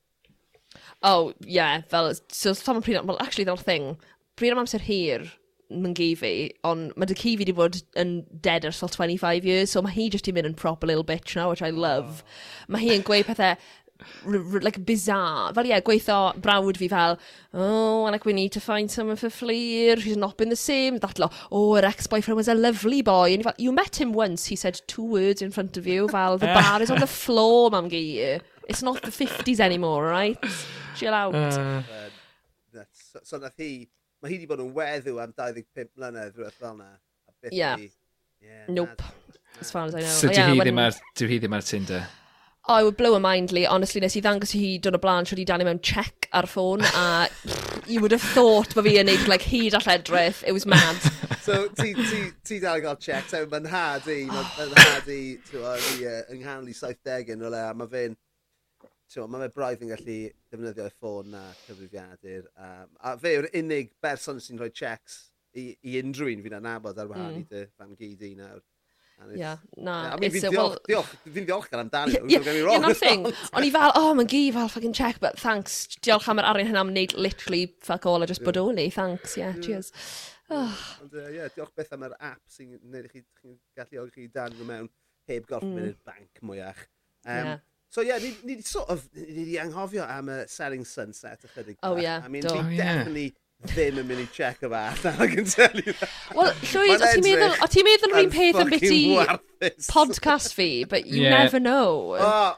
Oh, yeah, fel, so, Tom yn pryd, well, actually, that thing, pryd am amser hir, myngu fi, ond mae dy ci fi wedi bod yn dead ers fel 25 years, so mae hi just i mynd yn proper little bitch now, which I love. Oh. Mae hi yn gweud pethau like bizarre. Fel ie, yeah, gweithio brawd fi fel, oh, like we need to find someone for Fleer, she's not been the same. That oh, her ex-boyfriend was a lovely boy. And fel, you met him once, he said two words in front of you, fel, the bar is on the floor, mam gi. It's not the 50s anymore, right? Chill out. Uh, so, so nath hi Mae hi wedi bod yn weddw am 25 mlynedd rhywbeth fel yna. Yeah. yeah. Nope. Na, as far as I know. So oh, yeah, hi, when... ar, dyw hi ddim ar Tinder? Oh, I would blow a mind, Lee. Honestly, nes i ddangos i hi dod o blaen trwy i mewn check ar ffôn a you would have thought bod fi yn neud like, hyd all edrych. It was mad. [LAUGHS] so, ti, ti, ti dal yn cael check. So, mae'n had i, mae'n had i, ti'n yng nghanol i 70 yn o le, a mae fe'n mae fe braidd yn gallu defnyddio ei ffôn na cyfrifiadur. Um, a fe yw'r unig berson sy'n rhoi checks i, i unrhyw un mm. fi'n anabod ar wahan mm. i dy fan gyd i nawr. Yeah, na. Fi'n ddiolchgar amdani. Yeah, yeah, yeah, thing. O'n i fel, oh, mae'n gi fel fucking check, but thanks. Diolch am yr arian hynna am wneud literally fuck all a just bodoli. Thanks, yeah, cheers. Oh. Ond, uh, yeah, diolch beth am yr app sy'n gwneud i chi galluogi chi dan mewn heb gorff mm. mynd i'r banc mwyach. Um, yeah. So yeah, ni, ni sort of, ni di anghofio am y Selling Sunset ychydig. Oh ie, yeah, I mean, do. Fi oh, definitely ddim yn mynd i check o fath, [LAUGHS] I can tell you that. Well, Llywyd, o ti'n meddwl, o ti'n meddwl rhywun peth yn biti podcast fi, but you yeah. never know. Oh,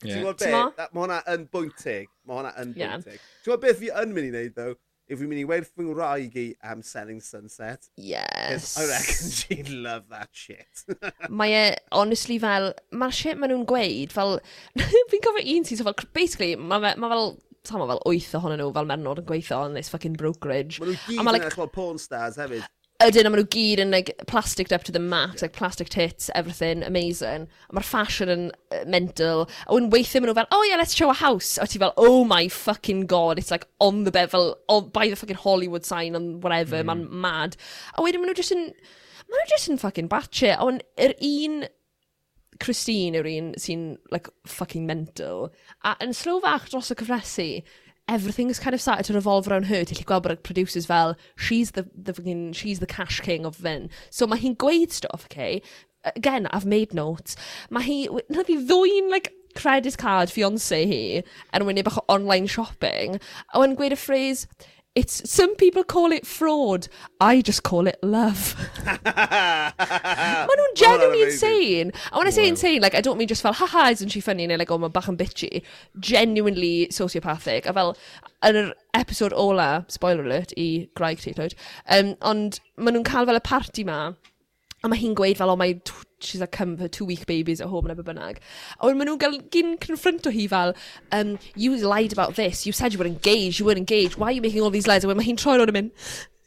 yeah. Ti'n gwybod beth? Mae hwnna yn bwyntig. Mae hwnna yn bwynteg. Yeah. Ti'n gwybod beth fi yn mynd i wneud, though? if we mean he fy ngwraig i am selling sunset. Yes. I reckon [LAUGHS] she'd love that shit. [LAUGHS] mae e, honestly, fel, mae'r shit maen nhw'n gweud, fel, [LAUGHS] fi'n cofio un sy'n so fel, basically, mae ma, ma fel Tam fel wyth ohonyn nhw fel menod yn gweithio yn this fucking brokerage. Mae nhw gyd yn like, porn stars hefyd ydyn, a maen nhw gyd yn like, plastic up to the max, like plastic tits, everything, amazing. A mae'r fashion yn uh, mental. A wedyn weithio maen nhw fel, oh yeah, let's show a house. A ti fel, oh my fucking god, it's like on the bed, fel, on, by the fucking Hollywood sign and whatever, mm. mae'n mad. A wedyn maen nhw just yn, maen nhw just yn fucking batshit. Ond yr un Christine yw'r un sy'n like, fucking mental. A yn slow fach dros y cyfresu, everything's kind of started to revolve around her, ti'n gweld bod y producers fel, she's the, the, fucking, she's the cash king of Fyn. So mae hi'n gweud stuff, okay? Again, I've made notes. Mae hi, na fi ddwy'n, like, credit card fiance hi, er yn wyneb bach o online shopping, a wedyn gweud y phrase, it's some people call it fraud. I just call it love. [LAUGHS] Maen nhw'n genuinely insane. And when I say wow. insane, like, I don't mean just fel, haha, isn't she funny? Neu, like, oh, mae bach yn bitchy. Genuinely sociopathic. A fel, yn yr episod ola, spoiler alert, i Graig Teithlwyd, um, ond maen nhw'n cael fel y party ma, a mae hi'n gweud fel, oh, mae she's like, come for two week babies at home and y bynnag. A wedyn maen nhw'n gael gyn confronto hi fel, um, you lied about this, you said you were engaged, you weren't engaged, why are you making all these lies? A wedyn mae hi'n troi ro'n mynd,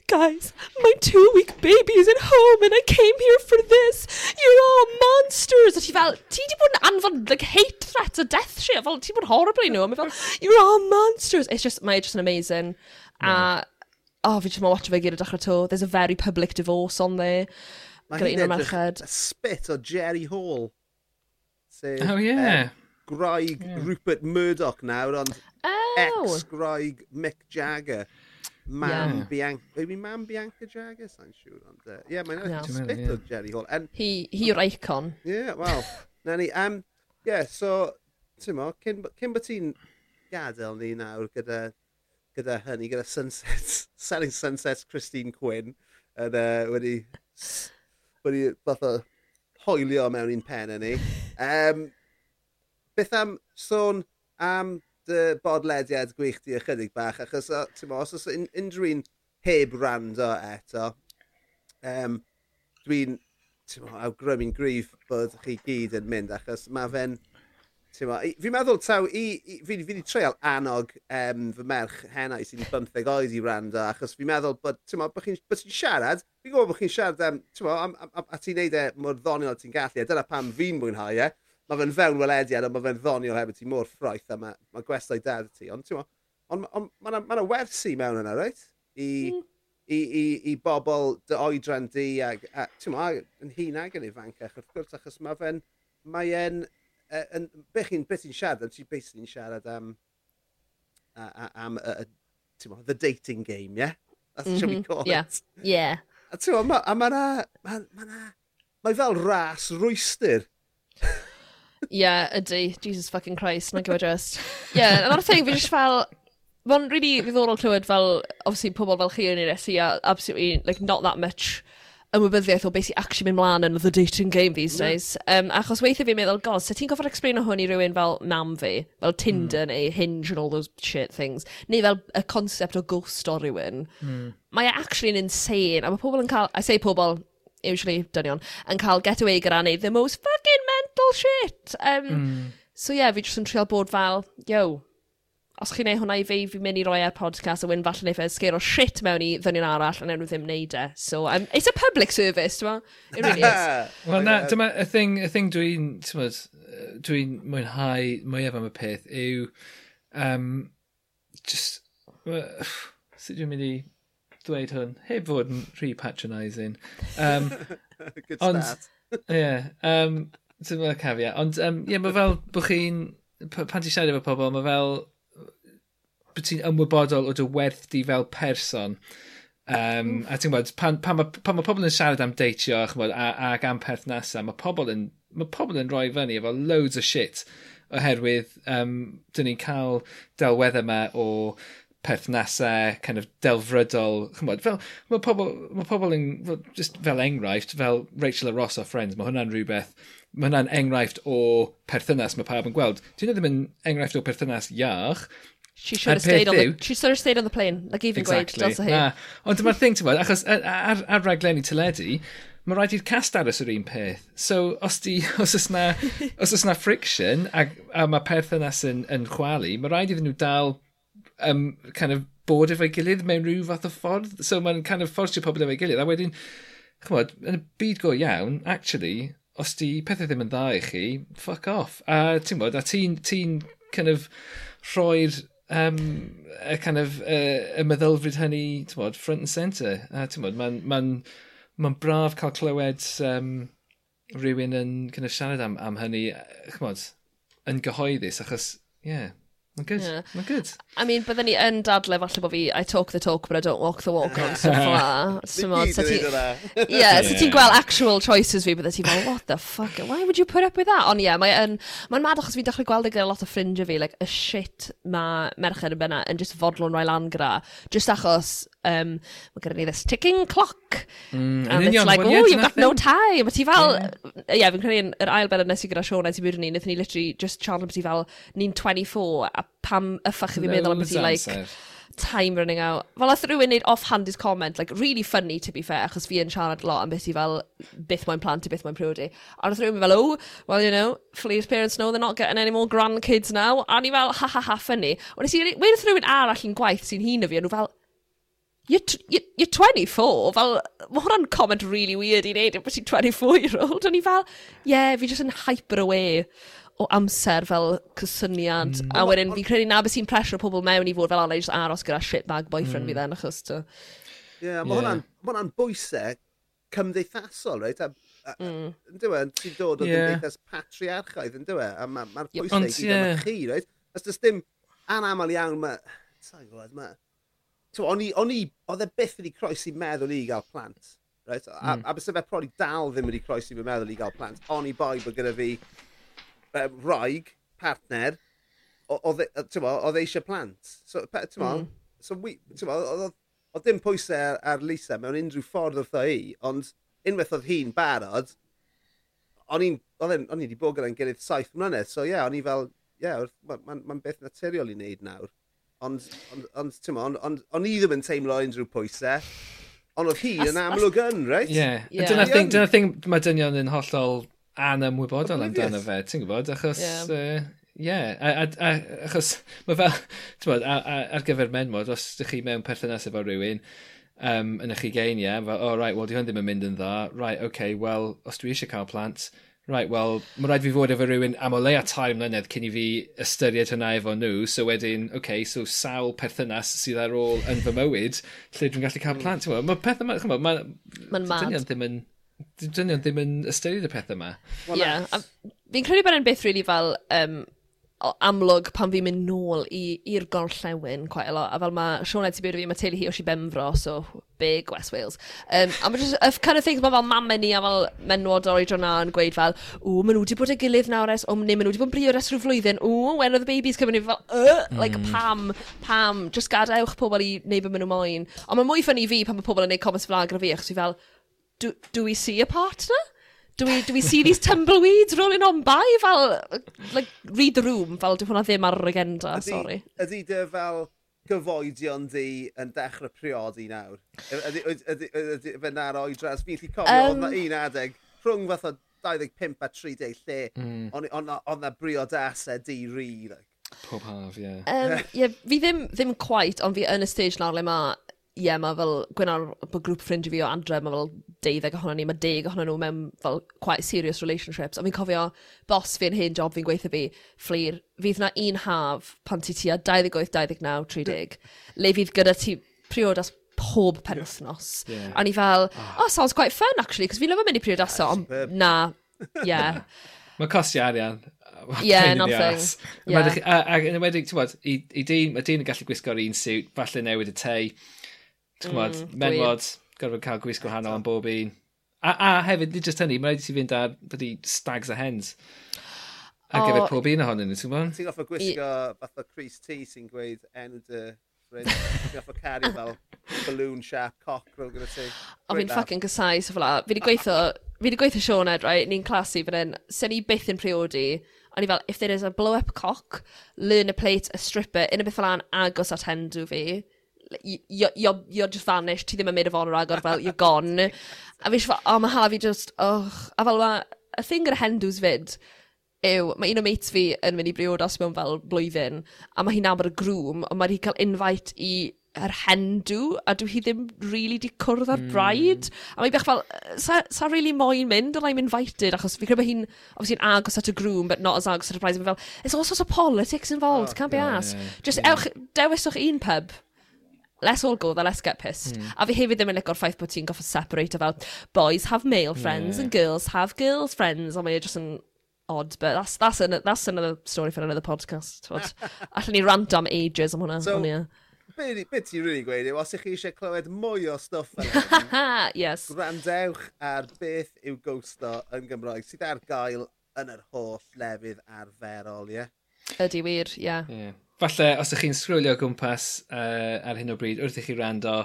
guys, my two week baby is at home and I came here for this. You're all monsters. A ti fel, ti di bod yn anfon like, hate threats a death shit. Fel, ti bod horrible i nhw. Mae fel, you're all monsters. It's just, mae e just an amazing. Yeah. A, oh, fi just ma watch fe gyd o dechrau to. There's a very public divorce on there. Mae hi'n edrych spit o Jerry Hall. Sef, oh, yeah. Um, Graig yeah. Rupert Murdoch nawr, ond oh. ex-Graig Mick Jagger. Mam yeah. Bianca, yw mam Bianca Jagger? Sa'n siŵr, ond... Uh, yeah, mae'n no. spit yeah. o Jerry Hall. And, he, he yw'r icon. Yeah, well, [LAUGHS] na ni. Um, yeah, so, ti'n mo, cyn, cyn bod ti'n gadael ni nawr gyda, gyda hynny, gyda Sunset, [LAUGHS] Selling Sunset Christine Quinn, yn uh, wedi wedi o hoelio mewn un pen yn ni. Um, beth am sôn am dy bodlediad gwych di ychydig bach, achos ti'n os oes unrhyw un heb rando eto, um, dwi'n awgrymu'n grif bod chi gyd yn mynd, achos mae fe'n Fi'n meddwl taw, i, i, fi wedi treial annog um, fy merch hennau sy'n 15 oed i rando, achos fi'n meddwl bod, bod chi'n siarad fi'n gwybod bod chi'n siarad am, bo, am, am, am, a ti'n neud e mor ddoniol ti'n gallu, a dyna pam fi'n mwynhau e. Mae fe'n fewn welediad, ond mae fe'n ddoniol hefyd ti mor ffroeth, a mae ma gwestai dad ti. Ond ti'n ond on, mae yna ma wersi mewn yna, reit? I, mm. i, i, i bobl dy oedran di, a, a ti'n mo, yn hun ag yn ifancach, wrth gwrs, achos mae fe'n, mae e'n, e, yn, beth chi'n beth ti'n siarad am, ti'n beth siarad am, am, am, am, the dating game. Yeah? That's mm -hmm. what we mm-hmm. call yeah. it. Yeah, yeah. A ti'n ma, a mae na, mae ma na, mae fel ras rwystyr. Ie, yeah, ydy. Jesus fucking Christ, mae'n gyfer just. Ie, yeah, another thing, fi just fel, mae'n really ddiddorol clywed fel, obviously, pobl fel chi yn ei resi, a absolutely, like, not that much ymwybyddiaeth o beth sy'n actually mynd mlaen yn the dating game these yeah. days. Um, achos weithio fi'n meddwl, god, so ti'n gofod explain o hwn i rywun fel mam fi, fel Tinder mm. neu Hinge and all those shit things, neu fel y concept o ghost o rywun. Mm. Mae e actually yn insane, a mae pobl yn cael, I say pobl, usually dynion, yn cael getaway gyda ni the most fucking mental shit. Um, mm. So yeah, fi jyst yn trial bod fel, yo, os chi'n neud hwnna i fi, fi'n mynd i roi e ar podcast a wyn falle neu fe sgeir o shit mewn i ddynion arall a newn nhw ddim neud e. So, um, it's a public service, dwi'n It really is. [LAUGHS] Wel, na, dyma, y thing, y thing dwi'n, dwi'n mwynhau mwyaf am y peth yw, um, just, uh, sut dwi'n mynd i dweud hwn, heb fod yn rhy patronising. Um, [LAUGHS] Good ond, start. [LAUGHS] Ie, yeah, um, dyma'r cafiau. Ond, um, ie, yeah, mae fel bod chi'n, pan ti'n siarad efo pobl, mae fel, bod ti'n ymwybodol o dy werth di fel person. Um, a ti'n gwybod, pan, pan, pan, pan mae pobl yn siarad am deitio chmod, a, ac am perthnasau, mae pobl yn, mae pobl yn rhoi fyny efo loads o shit oherwydd um, dyn ni'n cael delweddau yma o perthnasau, kind of delfrydol, chymod, fel, mae pobl, mae pobl yn, fel, just fel enghraifft, fel Rachel a Ross o Friends, mae hwnna'n rhywbeth, mae hwnna'n enghraifft o perthynas mae pawb yn gweld. Dwi'n ddim yn enghraifft o perthynas iach, She should have stayed on the, she should have stayed on the plane. Like even exactly. gweud, hi. Na. Ond dyma'r thing, ti'n achos ar, ar, ar raglenni teledu, mae rhaid i'r cast aros yr un peth. So, os, di, [LAUGHS] os oes na, os oes na friction, a, a mae perthynas yn, yn chwalu, mae rhaid iddyn nhw dal um, kind of bod efo'i gilydd mewn rhyw fath o ffordd. So, mae'n kind of fforsio pobl efo'i gilydd. A wedyn, chymod, yn y byd go iawn, actually, os di pethau ddim yn dda i chi, fuck off. A ti'n bod, a ti'n ti kind of rhoi'r um, y kind of uh, y meddylfryd hynny bod, front and centre. A mae'n ma n, ma, n, ma n braf cael clywed um, rhywun yn kind of siarad am, am hynny chmod, yn gyhoeddus achos, ie, yeah, Mae'n good. Yeah. Mae'n good. I mean, byddwn ni yn dadle falle bod fi, I talk the talk, but I don't walk the walk on stuff like that. [LAUGHS] So mod, [LAUGHS] so ti'n... Yeah, so ti'n gweld actual choices fi, bydden ti'n fel, what the fuck, why would you put up with that? Ond yeah, mae'n mae mad achos fi'n dechrau gweld e gyda lot o ffrindiau fi, like, y shit mae merched yn benna yn just fodlon roi lan gyda, just achos um, mae gyda ni this ticking clock. Mm, and it's like, oh, you've got no time. A ti fel, ie, yeah. fi'n credu'n yr ail beth nes i gyda Sean a ti bwyd ni, wnaethon ni literally just charl am ti fel, ni'n 24, a pam yffach i fi meddwl am ti, like, time running out. Fel oedd rhywun neud off-handed comment, like, really funny to be fair, achos fi yn siarad lot am beth i fel, byth mae'n plant i byth mae'n priodi. A oedd rhywun fel, oh, well, you know, Flea's parents know they're not getting any more grandkids now. A ni fel, ha ha ha, funny. Ond nes i, wedi rhywun arall i'n gwaith sy'n hun o fi, a nhw fel, you're, you're, 24, fel, mae hwnna'n comment really weird i wneud, bod ti'n 24 year old, o'n i fel, yeah, fi jyst yn hyper away o amser fel cysyniad, mm. a wedyn fi'n credu na beth sy'n pressure o pobl mewn i fod fel alai jyst aros gyda shitbag boyfriend mm. fi then, achos to... Ie, yeah, mae yeah. hwnna'n bwysau cymdeithasol, reit? Mm. Dwi'n e? ti'n dod o yeah. gymdeithas patriarchaidd, yn dwi'n, e? a mae'r ma bwysau i gyd yeah. chi, reit? Os dys dim anamal iawn, mae... Sa'n gwybod, mae so, o'n i, o'n i, oedd e byth wedi croesi meddwl i gael plant. Right? A, mm. a bys fe prodi dal ddim wedi croesi fy meddwl i gael plant. O'n i boi bod gyda fi um, raig, partner, oedd eisiau e plant. So, mm. so oedd dim pwysau ar, ar Lisa mewn unrhyw ffordd wrtho i, ond unwaith oedd hi'n barod, o'n i wedi bod gyda'n gilydd saith mlynedd, so ie, yeah, o'n i fel, ie, yeah, mae'n ma, ma beth naturiol i wneud nawr. Ond, ond, ond, ond, ond, ond i ddim yn teimlo unrhyw pwysau. Ond oedd hi yn amlwg yn, reit? Ie. Dyna thing, dyna thing mae dynion yn hollol anymwybodol amdano fe, ti'n gwybod? Achos, yeah. Uh, Ie, yeah, achos mae fel, ti'n bod, ar gyfer menmod, os ydych chi mewn perthynas efo rhywun, um, yn eich geiniau, fel, o, oh, right, wel, di hwn ddim yn mynd yn dda, right, okay, well, os dwi eisiau cael plant, right, wel, mae rhaid fi fod efo rhywun am o leia tair mlynedd cyn i fi ystyried hynna efo nhw. So wedyn, oce, okay, so sawl perthynas sydd ar ôl yn fy mywyd, lle dwi'n gallu cael plant. Mm. Mae peth yma, chymod, mae... Mae'n mad. Dynion ddim yn... Dynion ddim yn ystyried y peth yma. Ie, yeah. fi'n credu bod e'n beth rili really fel... Um, amlwg pan fi'n mynd nôl i'r gorllewin quite a lot. A fel mae Sean ti byd fi, mae teulu hi o si Benfro, so big West Wales. Um, a mae just, of kind of things, mae fel mamau ni a fel menwod o'r oedron na yn gweud fel, o, maen nhw wedi bod y gilydd nawr es, o, neu maen nhw wedi bod yn brio res rhyw flwyddyn, o, when are the babies coming in? Fel, uh, mm. like, pam, pam, just gadewch pobl i neu beth maen nhw moyn. Ond mae mwy ffynnu fi pan mae pobl yn neud comments fel agra fi, achos fi fel, do, do we see a partner? dwi, dwi see these tumbleweeds rolling on by, fel, like, read the room, fel, dwi hwnna ddim ar yr agenda, ydy, sorry. Ydy dy fel gyfoedion di yn dechrau priodi nawr? Ydy, fe na'r oedras? Fi'n lli cofio, um, oedd un adeg, rhwng fath o 25 a 30 lle, mm. ond on, on, on briodasau di ri, like. Pob haf, ie. Yeah. Um, yeah, fi ddim, ddim quite, ond fi yn y stage nawr le mae ie, yeah, mae fel, gwynar, bod grŵp ffrindiau fi o adre, mae fel deuddeg ohono ni, mae deg ohono nhw mewn fel quite serious relationships. A fi'n cofio bos fi yn hyn job fi'n gweithio fi, fflir, fydd na un haf pan ti tua 28-29-30, le fydd gyda ti priodas pob penwthnos. Yeah. A ni fel, oh, sounds quite fun actually, cos fi'n lyfo mynd i priodaso, ond na, yeah. [LAUGHS] Mae costio arian. [LAUGHS] Yeah, nothing. Yeah. Ac yn ymwedig, ti'n bod, i, i dyn, mae dyn yn gallu gwisgo'r un suit, falle newid y tei, Ti'n gwybod, mm, menwod, gorfod cael gwisg gwahanol am bob un. A, a hefyd, nid jyst hynny, mae'n rhaid i ti fynd ar byddu stags a hens. Ar gyfer pob un ohonyn nhw, ti'n gwybod? Ti'n goffa gwisgo fath o Chris T sy'n gweud enw dy ffrind. Ti'n goffa cario fel balloon sharp cockrel gyda ti. O fi'n ffucking gysau, so fel la. Fi wedi gweithio, fi wedi gweithio Sean Ed, right? Ni'n clasu fan hyn. Se ni byth yn priodi. O'n i fel, if there is a blow-up cock, learn a plate, a stripper, un o beth fel an agos at hen fi you're, you're, you're just vanished, ti ddim yn made of honor agor, fel, you're gone. [LAUGHS] A fi eisiau fel, oh, mae hala fi just, oh. A fel, ma, y thing gyda Hendws fyd, yw, mae un o mates fi yn mynd i briodas mewn fel blwyddyn, a mae hi'n nabod y grŵm, ond mae hi cael invite i yr hendw, a dwi hi ddim really di cwrdd ar hmm. braid. Mm. A mae bach fel, sa, sa really moyn mynd, ond I'm invited, achos fi credu bod hi'n, obviously, yn agos at y grŵm, but not as agos at y braid. Mae'n fel, there's all sorts of politics involved, oh, can't be yeah, asked. Yeah, Just yeah. ewch, dewiswch un pub let's all go there, let's get pissed. Mm. A fi hefyd ddim yn licor ffaith bod ti'n goffa separate about boys have male friends yeah. and girls have girls friends, Ond mae e just yn odd, but that's, that's, an, that's another story for another podcast. [LAUGHS] Allen ni rant am ages am hwnna. So, on, yeah. Be, be ti'n really gweud yw, os ych chi eisiau clywed mwy o stwff yna, [LAUGHS] yes. gwrandewch ar beth yw ghosto yn Gymraeg sydd ar gael yn yr holl lefydd arferol, ie? Yeah? Ydy wir, ie. Yeah. yeah falle os ych chi'n sgrwlio gwmpas uh, ar hyn o bryd wrth i chi rando,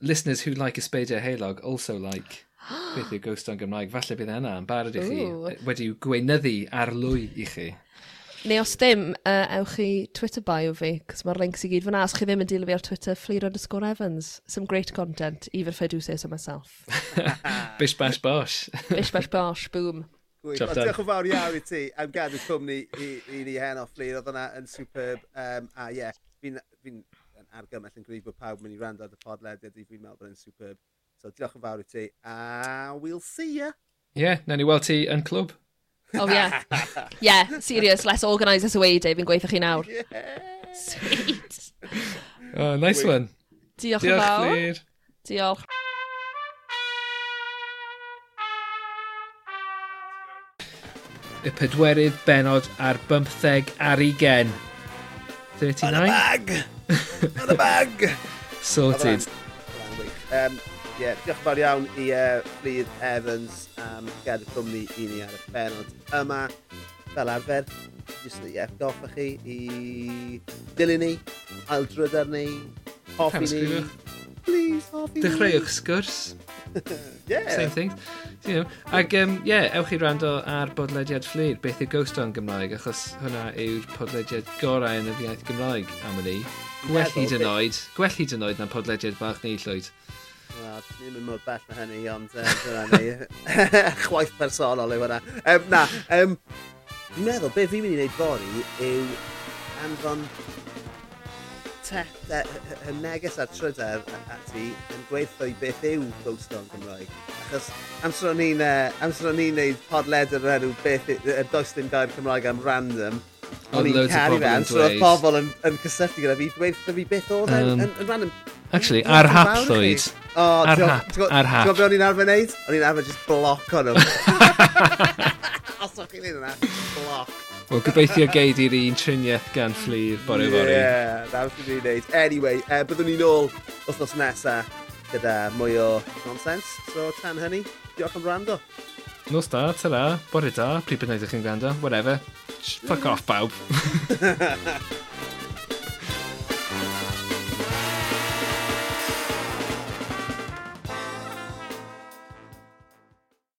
listeners who like Ysbeidiau Heilog also like [GASPS] beth yw Ghost on Gymraeg. Falle bydd yna yn barod i chi wedi gweinyddu ar lwy i chi. Neu os dim, uh, ewch chi Twitter bio fi, cos mae'r links i gyd fyna. Os chi ddim yn dilyn fi ar Twitter, Fleer underscore Evans. Some great content, even if I do say so myself. [LAUGHS] bish bash bosh. bish bash bosh, boom. Gwych. Ond diolch yn fawr iawn i ti am gadw cwmni i, i ni hen off lir. Oedd hwnna yn superb. Um, a ie, yeah, fi'n fi argymell yn gwneud bod pawb mynd i rando ar y podlediad i fi'n meddwl bod yn superb. So diolch yn fawr i ti. A we'll see ya. Ie, yeah, na ni weld ti yn clwb. [LAUGHS] Oh yeah. yeah, serious, let's organise this away day, fi'n gweithio chi nawr. Yeah. [LAUGHS] Sweet. Oh, nice Wait. one. Diolch, Diolch yn fawr. Diolch. y pedwerydd benod ar bymtheg ar ugen. 39? Yn y bag! Yn y bag! [LAUGHS] Sorted. Um, yeah, diolch yn fawr iawn i uh, Fflydd Evans am um, gadw cwmni i ni ar y penod yma. Fel arfer, jyst i yeah, goff chi i dilyn ni, aildrydar ni, hoffi ni please, Harvey Dechreuwch sgwrs. [LAUGHS] yeah. Same thing. You know. Ac, um, yeah, ewch i rando ar bodlediad fflir, beth yw Ghost o'n Gymraeg, achos hwnna yw'r podlediad gorau yn y iaith Gymraeg am yni. gwell hyd yn oed na'n podlediad bach neu llwyd. Wel, ni'n mynd mor bell na hynny, ond dyna ni. [LAUGHS] Chwaith personol yw hwnna. Um, na, um, dwi'n meddwl, be fi'n mynd i wneud fori yw anfon te, y y neges a'r trydar ati yn gweithio i beth yw Ghost doesnod Gymraeg. Achos amser o'n i'n amser o'n i'n neud podled yr enw beth y does dim gair Cymraeg am random, o'n i'n caru fe, amser oedd pobl yn, yn cysylltu gyda fi, dweud fi beth oedd um, yn, yn random. Actually, ar hap llwyd. O, ar hap, ar hap. Ti'n o'n i'n arfer neud? O'n i'n arfer just bloc o'n nhw. [LAUGHS] Os o'ch chi'n neud yna, bloc. Wel, gobeithio geid i'r un triniaeth gan fflir bore fory. Yeah, that was really neud. Anyway, uh, byddwn ni'n ôl wythnos nesa gyda mwy o nonsense. So, tan hynny, diolch am rando. Nos da, ta da, bore da, pryd bynnag ydych chi'n gwrando, whatever. Fuck mm. off, bawb. [LAUGHS]